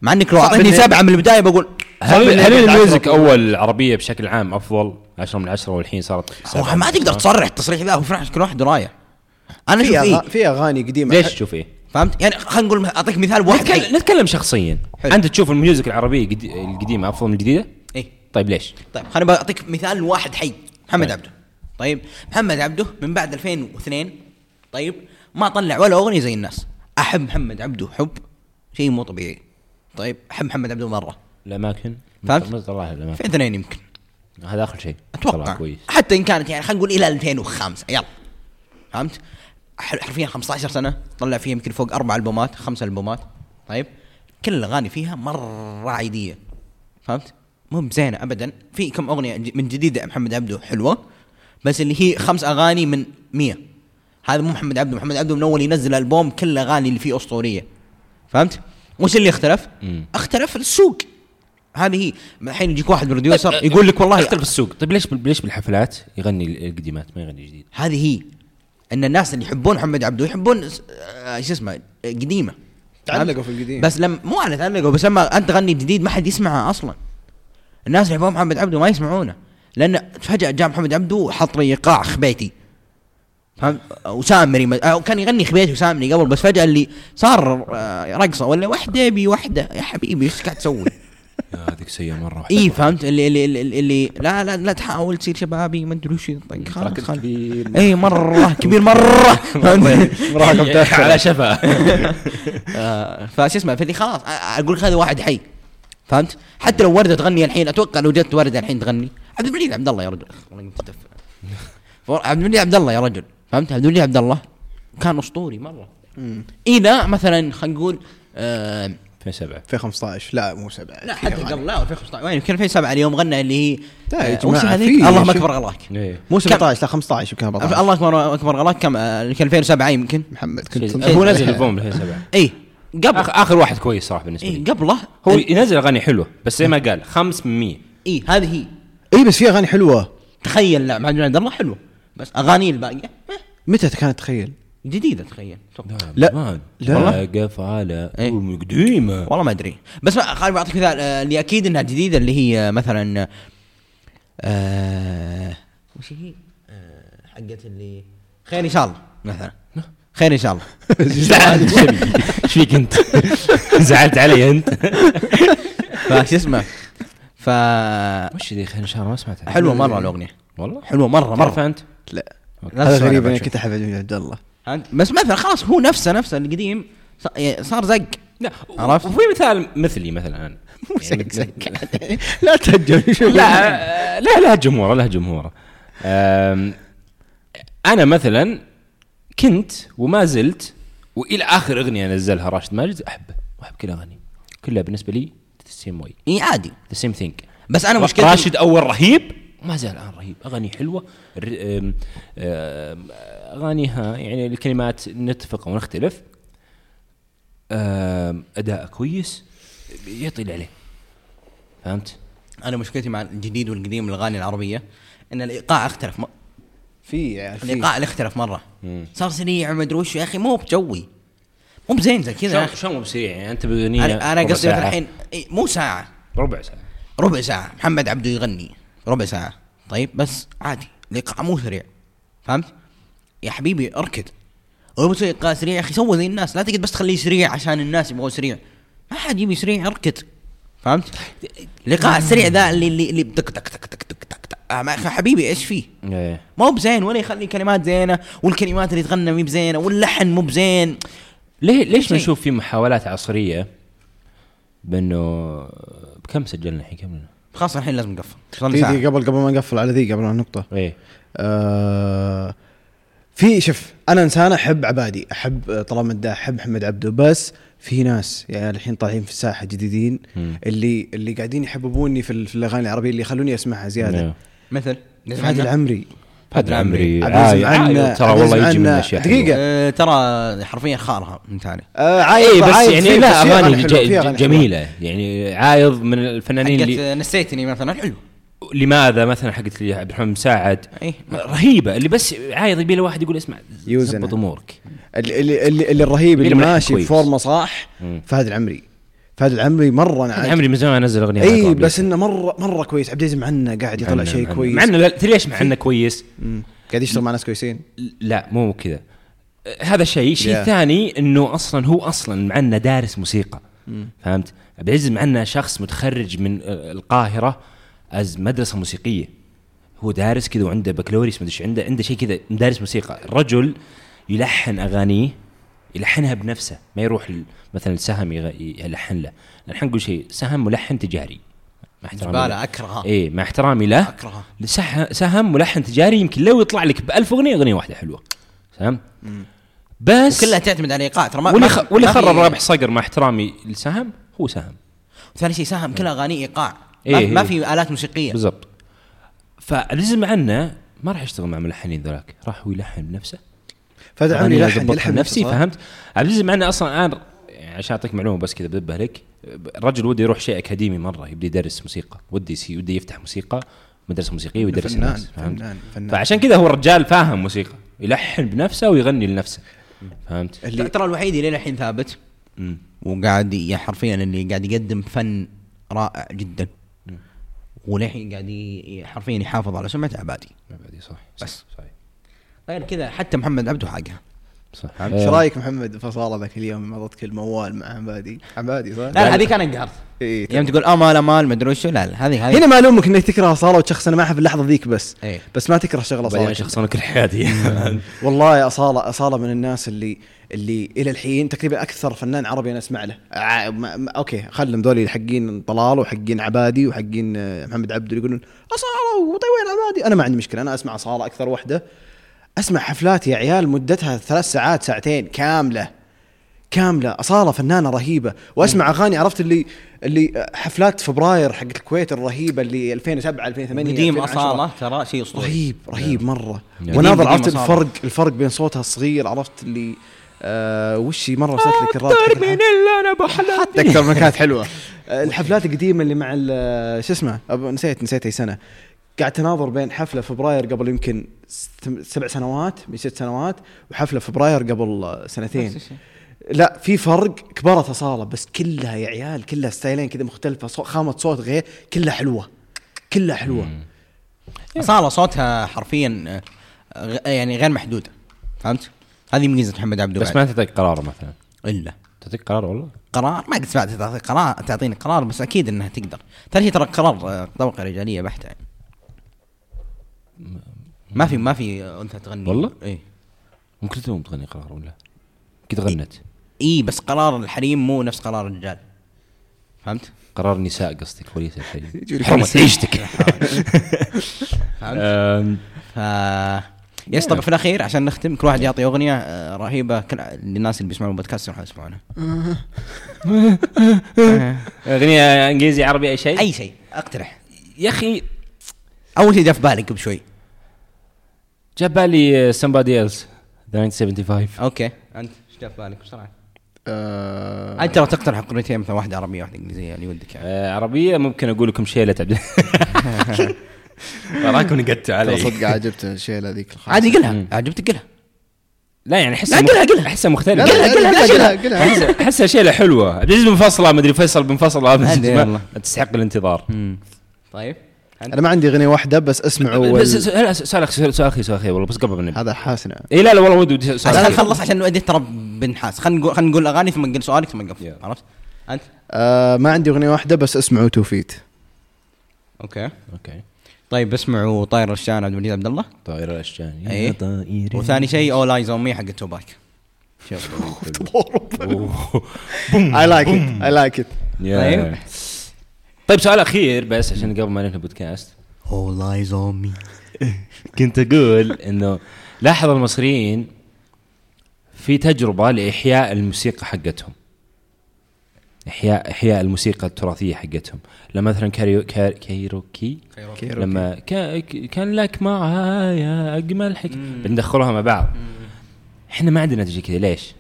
مع إنك لو أعطيتني سبعة من البداية بقول هل هل ال music أول العربيه بشكل عام أفضل؟ 10 من 10 والحين صارت ما تقدر؟ تصرح التصريح ذا هو فرح كل واحد رايه أنا في إيه. في أغاني قديمة. ليش تشوف إيه؟ فهمت؟ يعني خلينا نقول أعطيك مثال بواحد نتكلم, نتكلم شخصيا. حلو. انت تشوف ال music العربية القدي- القديمة افضل من الجديدة؟ إيه. طيب ليش؟ طيب خليني بعطيك مثال واحد حي. محمد طيب. عبده. طيب محمد عبده من بعد 2002 طيب ما طلع ولا أغنية زي الناس. أحب محمد عبده حب شيء مو طبيعي. طيب أحب محمد عبده مرة. الاماكن فهمت؟ طلعها الاماكن 2002 يمكن. هذا آخر شيء. أتوقع. كويس. حتى إن كانت يعني خلينا نقول إلى 2005 يلا. فهمت؟ حرفيا 15 سنة طلع فيها يمكن فوق أربع ألبومات خمس ألبومات. طيب. كل الأغاني فيها مرة عادية. فهمت؟ مو بزينة ابدا. في كم أغنية من جديد محمد عبده حلوة بس اللي هي خمس أغاني من 100 هذا مو محمد عبده. محمد عبده من أول ينزل ألبوم كل الاغاني اللي فيه أسطورية. فهمت؟ وش اللي اختلف؟ مم. اختلف السوق. هذه هي. الحين يجيك واحد بروديوسر يقول لك والله اختلف السوق. طيب ليش ليش بالحفلات يغني القديمات؟ ما يغني جديد؟ هذه هي. إن الناس اللي يحبون محمد عبده يحبون آه، شو اسمه قديمة تعلقوا؟ في القديم. بس لما مو على تعلقوا بس لما أنت تغني جديد ما حد يسمعها أصلا الناس اللي يحبون محمد عبده ما يسمعونه لأن فجأة جاء محمد عبده وحط لي ايقاع خبيتي فهمت وسامري م- آه، كان يغني خبيتي وسامري قبل بس فجأة اللي صار آه، رقصة ولا وحدة بي وحدة يا حبيبي إيش قاعد تسوي؟ هذيك سيئة مرة اي فهمت؟ اللي اللي, اللي, اللي لا لا لا تحاول تصير شبابي ما أدري وش طيب خلاص خلاص. اي مرة كبير مرة. فهمت؟ على شفا. آه، فش اسمه؟ فدي خلاص أقول لك هذا واحد حي. فهمت؟ حتى لو وردة تغني الحين أتوقع لو جت وردة الحين تغني. عبد المجيد عبد الله يا رجل. عبد المجيد عبد الله يا رجل. فهمت؟ عبد المجيد عبد الله كان أسطوري مرة. إلى مثلا خلينا نقول آه 2007 2015 لا مو سبعة. لا في حتى. قبل لا 2015 وين يمكن 2007 اليوم غنى اللي هي لا يا آه، جماعة، وش هذيك؟ في- اللهم أكبر غلاك إيه. مو كم- 17 لا 15 يمكن 14 الله أكبر أكبر غلاك كم؟ آه، يمكن 2007 يمكن. محمد كنت هو نزل. البوم 2007 اي قبل. آخر واحد كويس صراحة بالنسبة اي لي. قبله. هو ينزل أغاني حلوة بس زي ما قال 5 من 100 اي هذه هي. اي بس في أغاني حلوة. تخيل لا محمد عبد الله حلو بس أغاني الباقية إيه، متى كانت تخيل؟ جديدة تخيل. لا. لا. لا. واقف على إيه. قديمه والله ما أدري. بس خليني بعطيك مثال آه، اللي أكيد إنها جديدة اللي هي مثلا آه وش هي؟ آه حقت اللي خير إن شاء الله مثلا. خير إن شاء الله. إيش فيك أنت؟ زعلت. علي أنت؟ فشو اسمه؟ ف وش ذي خير إن شاء الله؟ ما سمعتها. حلوة مرة الأغنية. والله؟ حلوة مرة مرة. أنت؟ لا. لا. هذا غريب شوي. كنت أحب عبد الله. فهمت؟ بس مثلا خلاص هو نفسه نفسه القديم يعني صار زق. لا عرفت؟ وفي مثال مثلي مثلا. أنا يعني لا تهجم لا لا لا جمهور له جمهور أم، أنا مثلا كنت وما زلت وإلى آخر أغنية نزلها راشد ماجد احبه واحب كل اغانيه كلها بالنسبة لي the same way إي عادي. the same thing بس أنا مشكلتي راشد أول رهيب ما زال الآن رهيب. أغاني حلوة أغانيها يعني الكلمات نتفق أو نختلف أم، أداء كويس يعطي اللي عليه. فهمت؟ أنا مشكلتي مع الجديد والقديم الأغاني العربية إن الإيقاع اختلف م... في يعني الإيقاع اللي اختلف مرة. مم. صار سريع وما أدري وش يا أخي مو بجوي. مو بزين زي كذا شلون. شلون مو بسريع؟ يعني أنت باغنيه أنا قصدي. الحين مو ساعة. ربع ساعة. ربع ساعة. محمد عبده يغني. ربع ساعة. طيب بس عادي. الايقاع مو سريع فهمت؟ يا حبيبي اركض. هو بس ايقاع سريع يا أخي سوى زي الناس. لا تقعد بس تخليه سريع عشان الناس يبغوا سريع. ما حد يبي سريع اركض. فهمت؟ الايقاع السريع ذا اللي اللي اللي تك تك تك تك تك تك تك آه، حبيبي إيش فيه؟ إيه. ما هو بزين ولا يخلي كلمات زينة والكلمات اللي تغنى مي بزينة واللحن مو بزين. ليه ليش. ما نشوف في محاولات عصرية بأنه بكم سجلنا؟ الحين كم؟ خلاص الحين لازم نقفل صار لي في ساعة. ذي قبل قبل ما نقفل على ذي قبل عن النقطة إيه آه في شوف أنا إنسان أحب عبادي أحب طلال مداح أحب محمد عبده بس في ناس يعني الحين طالعين في الساحة جديدين مم. اللي اللي قاعدين يحببوني في, ال- في الأغاني العربية اللي يخلوني أسمعها زيادة نعم. مثل فهد العمري عبد العزيز عاي- عاي- عنا- ترى والله يجي من اشياء دقيقة. حلوة. آه، ترى حرفيا خارها انت عارف آه عايض اي بس عايض يعني لا أغاني جميلة يعني عايض من الفنانين اللي حقت نسيتني مثلا حلو لماذا مثلا حقت لي عبد الرحمن مساعد اي رهيبة اللي بس عايض يبي له واحد يقول اسمع يوزن. زبط أمورك اللي اللي اللي, الرهيب اللي اللي ماشي. بفورمة صح. فهد العمري فهد العمري مرة أنا عاجب. عمري من زمان نزل أغنية إي بس. إنه مره مرة كويس. عبد العزيز معنا قاعد يطلع شيء كويس. معنا لا تدري ليش معنا كويس. قاعد يشتغل مع ناس كويسين. لا مو كذا. هذا شيء. شيء Yeah. ثاني إنه أصلا هو أصلا معنا دارس موسيقى. فهمت؟ عبد العزيز معنا شخص متخرج من القاهرة از مدرسة موسيقية. هو دارس كذا وعنده بكالوريوس مدري إيش عنده عنده شيء كذا دارس موسيقى. الرجل يلحن أغانيه يلحنها بنفسه ما يروح مثلا سهم يغ- يلحن له. الحين نقول شيء سهم ملحن تجاري. مع احترامي له. زباله اكرهها إيه مع احترامي له. اكرهها سح- سهم ملحن تجاري يمكن لو يطلع لك بألف أغنية أغنية واحدة حلوة. فهمت؟ بس وكلها تعتمد على إيقاع ترى ما واللي خ... واللي خرب رابح صقر مع احترامي لسهم هو سهم. ثاني شيء ساهم كلها أغاني إيقاع. إيه، ما, في- ما إيه. في آلات موسيقية. بالضبط. فالزم عنا ما راح يشتغل مع ملحنين ذولاك راح هو يلحن بنفسه. العمري أغاني يلحن صح؟ فهمت؟ عبد العزيز معنا أصلا الان يعني عشان اعطيك معلومة بس كذا بدبه لك. الرجل وده يروح شيء أكاديمي مرة يبدا يدرس موسيقى ودي يسي ودي يفتح موسيقى مدرسة موسيقية ويدرس فنان الناس فهمت؟ فنان فنان. فعشان كذا هو الرجال فاهم موسيقى يلحن بنفسه ويغني لنفسه فهمت؟ اللي ترى الوحيد اللي الحين ثابت. وقاعد ي- حرفيا اللي قاعد يقدم فن رائع جدا. وللحين قاعد حرفيا يحافظ على سمعته عبادي ما بعدي صح بس. صحيح. غير كذا حتى محمد عبده حاجة صح. إيش رأيك محمد فصاله ذاك اليوم؟ مرضتك الموال مع عبادي. عبادي صح؟ لا لا هذيك أنا انقهرت إيه، يوم تقول امال امال ما أدري وشو لا لا هذه هذه هنا ما الومك إنك تكره صالة وتشخصن معها في اللحظة ذيك بس. إيه. بس ما تكره شغلة صالة. شخص أنا كل حياتي. والله يا اصاله اصاله من الناس اللي اللي إلى الحين تقريبا أكثر فنان عربي أنا أسمع له. ع- ما ما أوكي خلهم ذولي حقين طلال وحقين عبادي وحقين آه، محمد عبده اللي يقولون اصاله وطيوين عبادي. أنا ما عندي مشكلة أنا أسمع اصاله أكثر وحدة. أسمع حفلات يا عيال مدتها ثلاث ساعات ساعتين كاملة كاملة. أصالة فنانة رهيبة. وأسمع أغاني عرفت اللي اللي حفلات فبراير حقت الكويت الرهيبة اللي 2007 2008 قديم 2010. أصالة ترى شيء أسطوري. رهيب رهيب مرة. قديم- وناظر عرفت. الفرق الفرق بين صوتها الصغير عرفت اللي آه وش هي مرة وصلت لك الراب حق الح- اللي أنا بحلم حتى أكثر من كانت حلوة. آه، الحفلات القديمة اللي مع ال- شو اسمه؟ نسيت نسيت أي سنة. قاعد تناظر بين حفلة فبراير قبل يمكن ست- سبع سنوات من ست سنوات وحفلة فبراير قبل سنتين. لا في فرق كبرت أصالة بس كلها يا عيال كلها style ين كذا مختلفة صو- خامة صوت غير كلها حلوة. كلها حلوة. أصالة صوتها حرفيا غ- يعني غير محدود. فهمت؟ هذه ميزة محمد عبده بس. ما تعطيك قرار مثلا. إلا. تعطيك قرار والله؟ قرار؟ ما قد سمعت تعطي قرار تعطيني قرار بس أكيد إنها تقدر. ترى هي ترى قرار آه، طبقة رجالية بحتة يعني. ما في ما في أنثى تغني. والله؟ اي ام كلثوم تغني قرار ولا؟ كذا غنت اي بس قرار الحريم مو نفس قرار الرجال. فهمت؟ قرار النساء قصدك وليس يجوني حرمة. عيشتك فهمت؟ ف yes طب في الأخير عشان نختم كل واحد يعطي أغنية آه، رهيبة. كل للناس اللي بيسمعون البودكاست يروحوا يسمعونها. أغنية إنجليزي عربي أي شيء؟ أي شيء أقترح. يا أخي أول شيء جاء في بالي قبل شوي جاب بالي somebody else. 1975 okay انت إيش جاء في بالك بسرعة؟ آه أنت لو تقترح أغنيتين مثلا واحدة عربية واحدة إنجليزية اللي ودك يعني. آه، عربية ممكن أقول لكم شيلة عبد وراكم نقدتوا ترى علي صدق عجبت الشيلة ذيك. عادي قلها. عجبتك قلها. لا يعني أحسها لا، قلها- قلها. أحسها مختلفة. قلها، قلها قلها. أحسها شيلة حلوة. عبد العزيز منفصله مدري فيصل منفصله ما-. تستحق الانتظار. طيب. أنا ما عندي أغنية واحدة بس اسمعوا بس وال... سؤال سؤال أخي سؤال أخي والله بس قبل ما نبدا هذا حاسنا اي لا لا والله ودي ودي سؤال عشان أخير. نخلص عشان نودي ترى بنحاس خلينا نقول خلينا نقول أغاني ثم نقول سؤالك ثم نقفل. عرفت؟ أنت؟ آه ما عندي أغنية واحدة بس اسمعوا توفيت okay. okay. طيب اسمعوا طاير الأشجان عبد المجيد عبد الله. طائر الاشجان يا إيه. طائر وثاني شيء All Eyez on Me حق توباك. I like it I like it طيب سؤال أخير بس عشان قبل ما ننهي البودكاست. All Eyez on Me كنت أقول إنه لاحظ المصريين في تجربة لإحياء الموسيقى حقتهم. إحياء إحياء الموسيقى التراثية حقتهم. لما مثلا كاريو كار كايروكي كيروكي. لما كا كان لك معايا أجمل حك بندخلوها مع بعض. إحنا ما عندنا تجي كذا ليش؟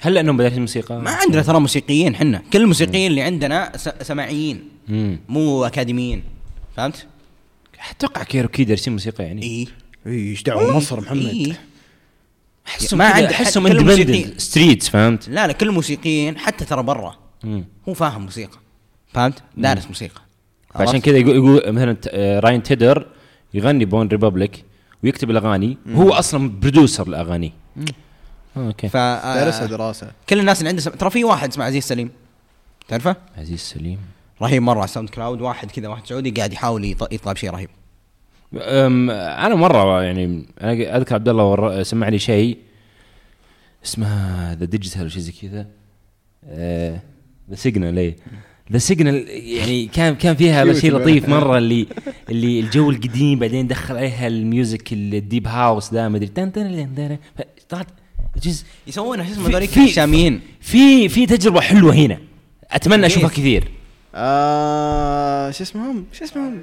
هل لأنهم بدأت الموسيقى؟ ما عندنا ترى موسيقيين حنا كل الموسيقيين اللي عندنا س- سماعيين. مو أكاديميين. فهمت؟ أتوقع كايروكي دارسين موسيقى يعني. اي اي إيش دعوة مصر محمد؟ إيه. أحسهم ما عند- أحسهم كل independent. streets فهمت؟ لا لا كل الموسيقيين حتى ترى برا. هو فاهم موسيقى. فهمت؟ دارس موسيقى. فعشان عرفت؟ كذا يقول, يقول مثلا آه، Ryan Tedder يغني ب OneRepublic ويكتب الأغاني. وهو أصلا producer لاغانيه okay. ف دارسها آه، دراسة. كل الناس اللي عنده سم... ترى في واحد اسمه عزيز سليم. تعرفه؟ عزيز سليم. رهيب مرة على SoundCloud واحد كذا واحد سعودي قاعد يحاول يط- يطلع بشيء رهيب. أنا مرة يعني أنا أذكر عبد الله سمع لي شيء اسمه the digital شيء زي كذا. the signal اي the signal يعني كان كان فيها شيء. لطيف مرة اللي اللي الجو القديم بعدين دخل عليها ال music ال deep house ده ما أدري. طلعت. جزء يسوونها شو اسمه في- ذوليك؟ في- الشاميين. في في تجربة حلوة هنا. أتمنى أشوفها كيف؟ كثير. آه شو اسمهم؟ شو اسمهم؟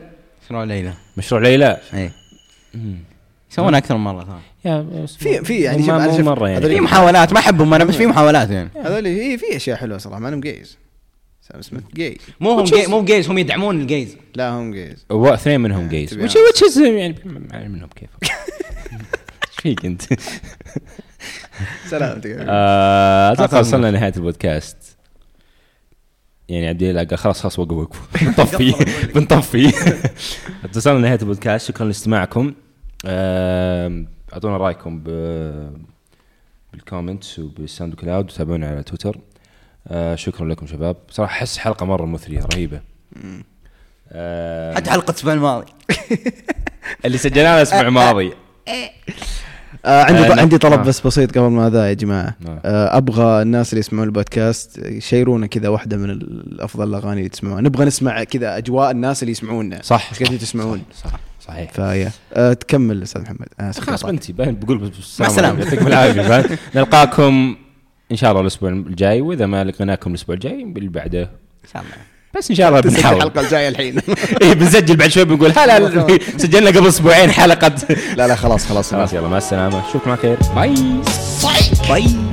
شنو ليلى. مشروع ليلى؟ اي يسوونها أكثر من مرة ترى يا في في يعني شوف مو أنا شوف مرة يعني. في محاولات ما أحبهم أنا بس في محاولات يعني. هذول اي في أشياء حلوة صراحة ما انهم جيز سام سميث جاي مو هم جي مو جيز هم يدعمون الجيز لا هم جيز اثنين منهم جيز وش. وش يعني منهم كيف. إيش فيك أنت؟ سلامتك آه، أتوقع. وصلنا لنهاية البودكاست. يعني عبد الله قال خلاص خلاص وقفوا وقفوا. بنطفي بنطفي. وصلنا لنهايه البودكاست شكرا لاستماعكم. أعطونا رأيكم بال comments وبال SoundCloud وتابعونا على تويتر. آه، شكرا لكم شباب. صراحة أحس حلقة مرة مثرية رهيبة. حتى حلقة الأسبوع الماضي اللي سجلناها الأسبوع الماضي آه عندي آه، عندي طلب آه. بس بسيط قبل ما ذا يا جماعة. آه. آه أبغى الناس اللي يسمعون البودكاست يشيرونا كذا واحدة من الأفضل الأغاني اللي تسمعوها نبغى نسمع كذا أجواء الناس اللي يسمعونا صح. قاعدين تسمعون؟ صح. صحيح. ف yeah. آه تكمل أستاذ محمد. آه خلاص بنتي بقول السلامة. عليكم، يعطيكم العافية؟ نلقاكم إن شاء الله الأسبوع الجاي وإذا ما لقيناكم الأسبوع الجاي اللي بعده. بس إن شاء الله بنحاول. الحلقة الجاية الحين. إيه بنسجل بعد شوي بنقول هلا سجلنا قبل أسبوعين حلقة. لا لا خلاص خلاص خلاص يلا مع السلامة. أشوفكم على خير. bye. bye.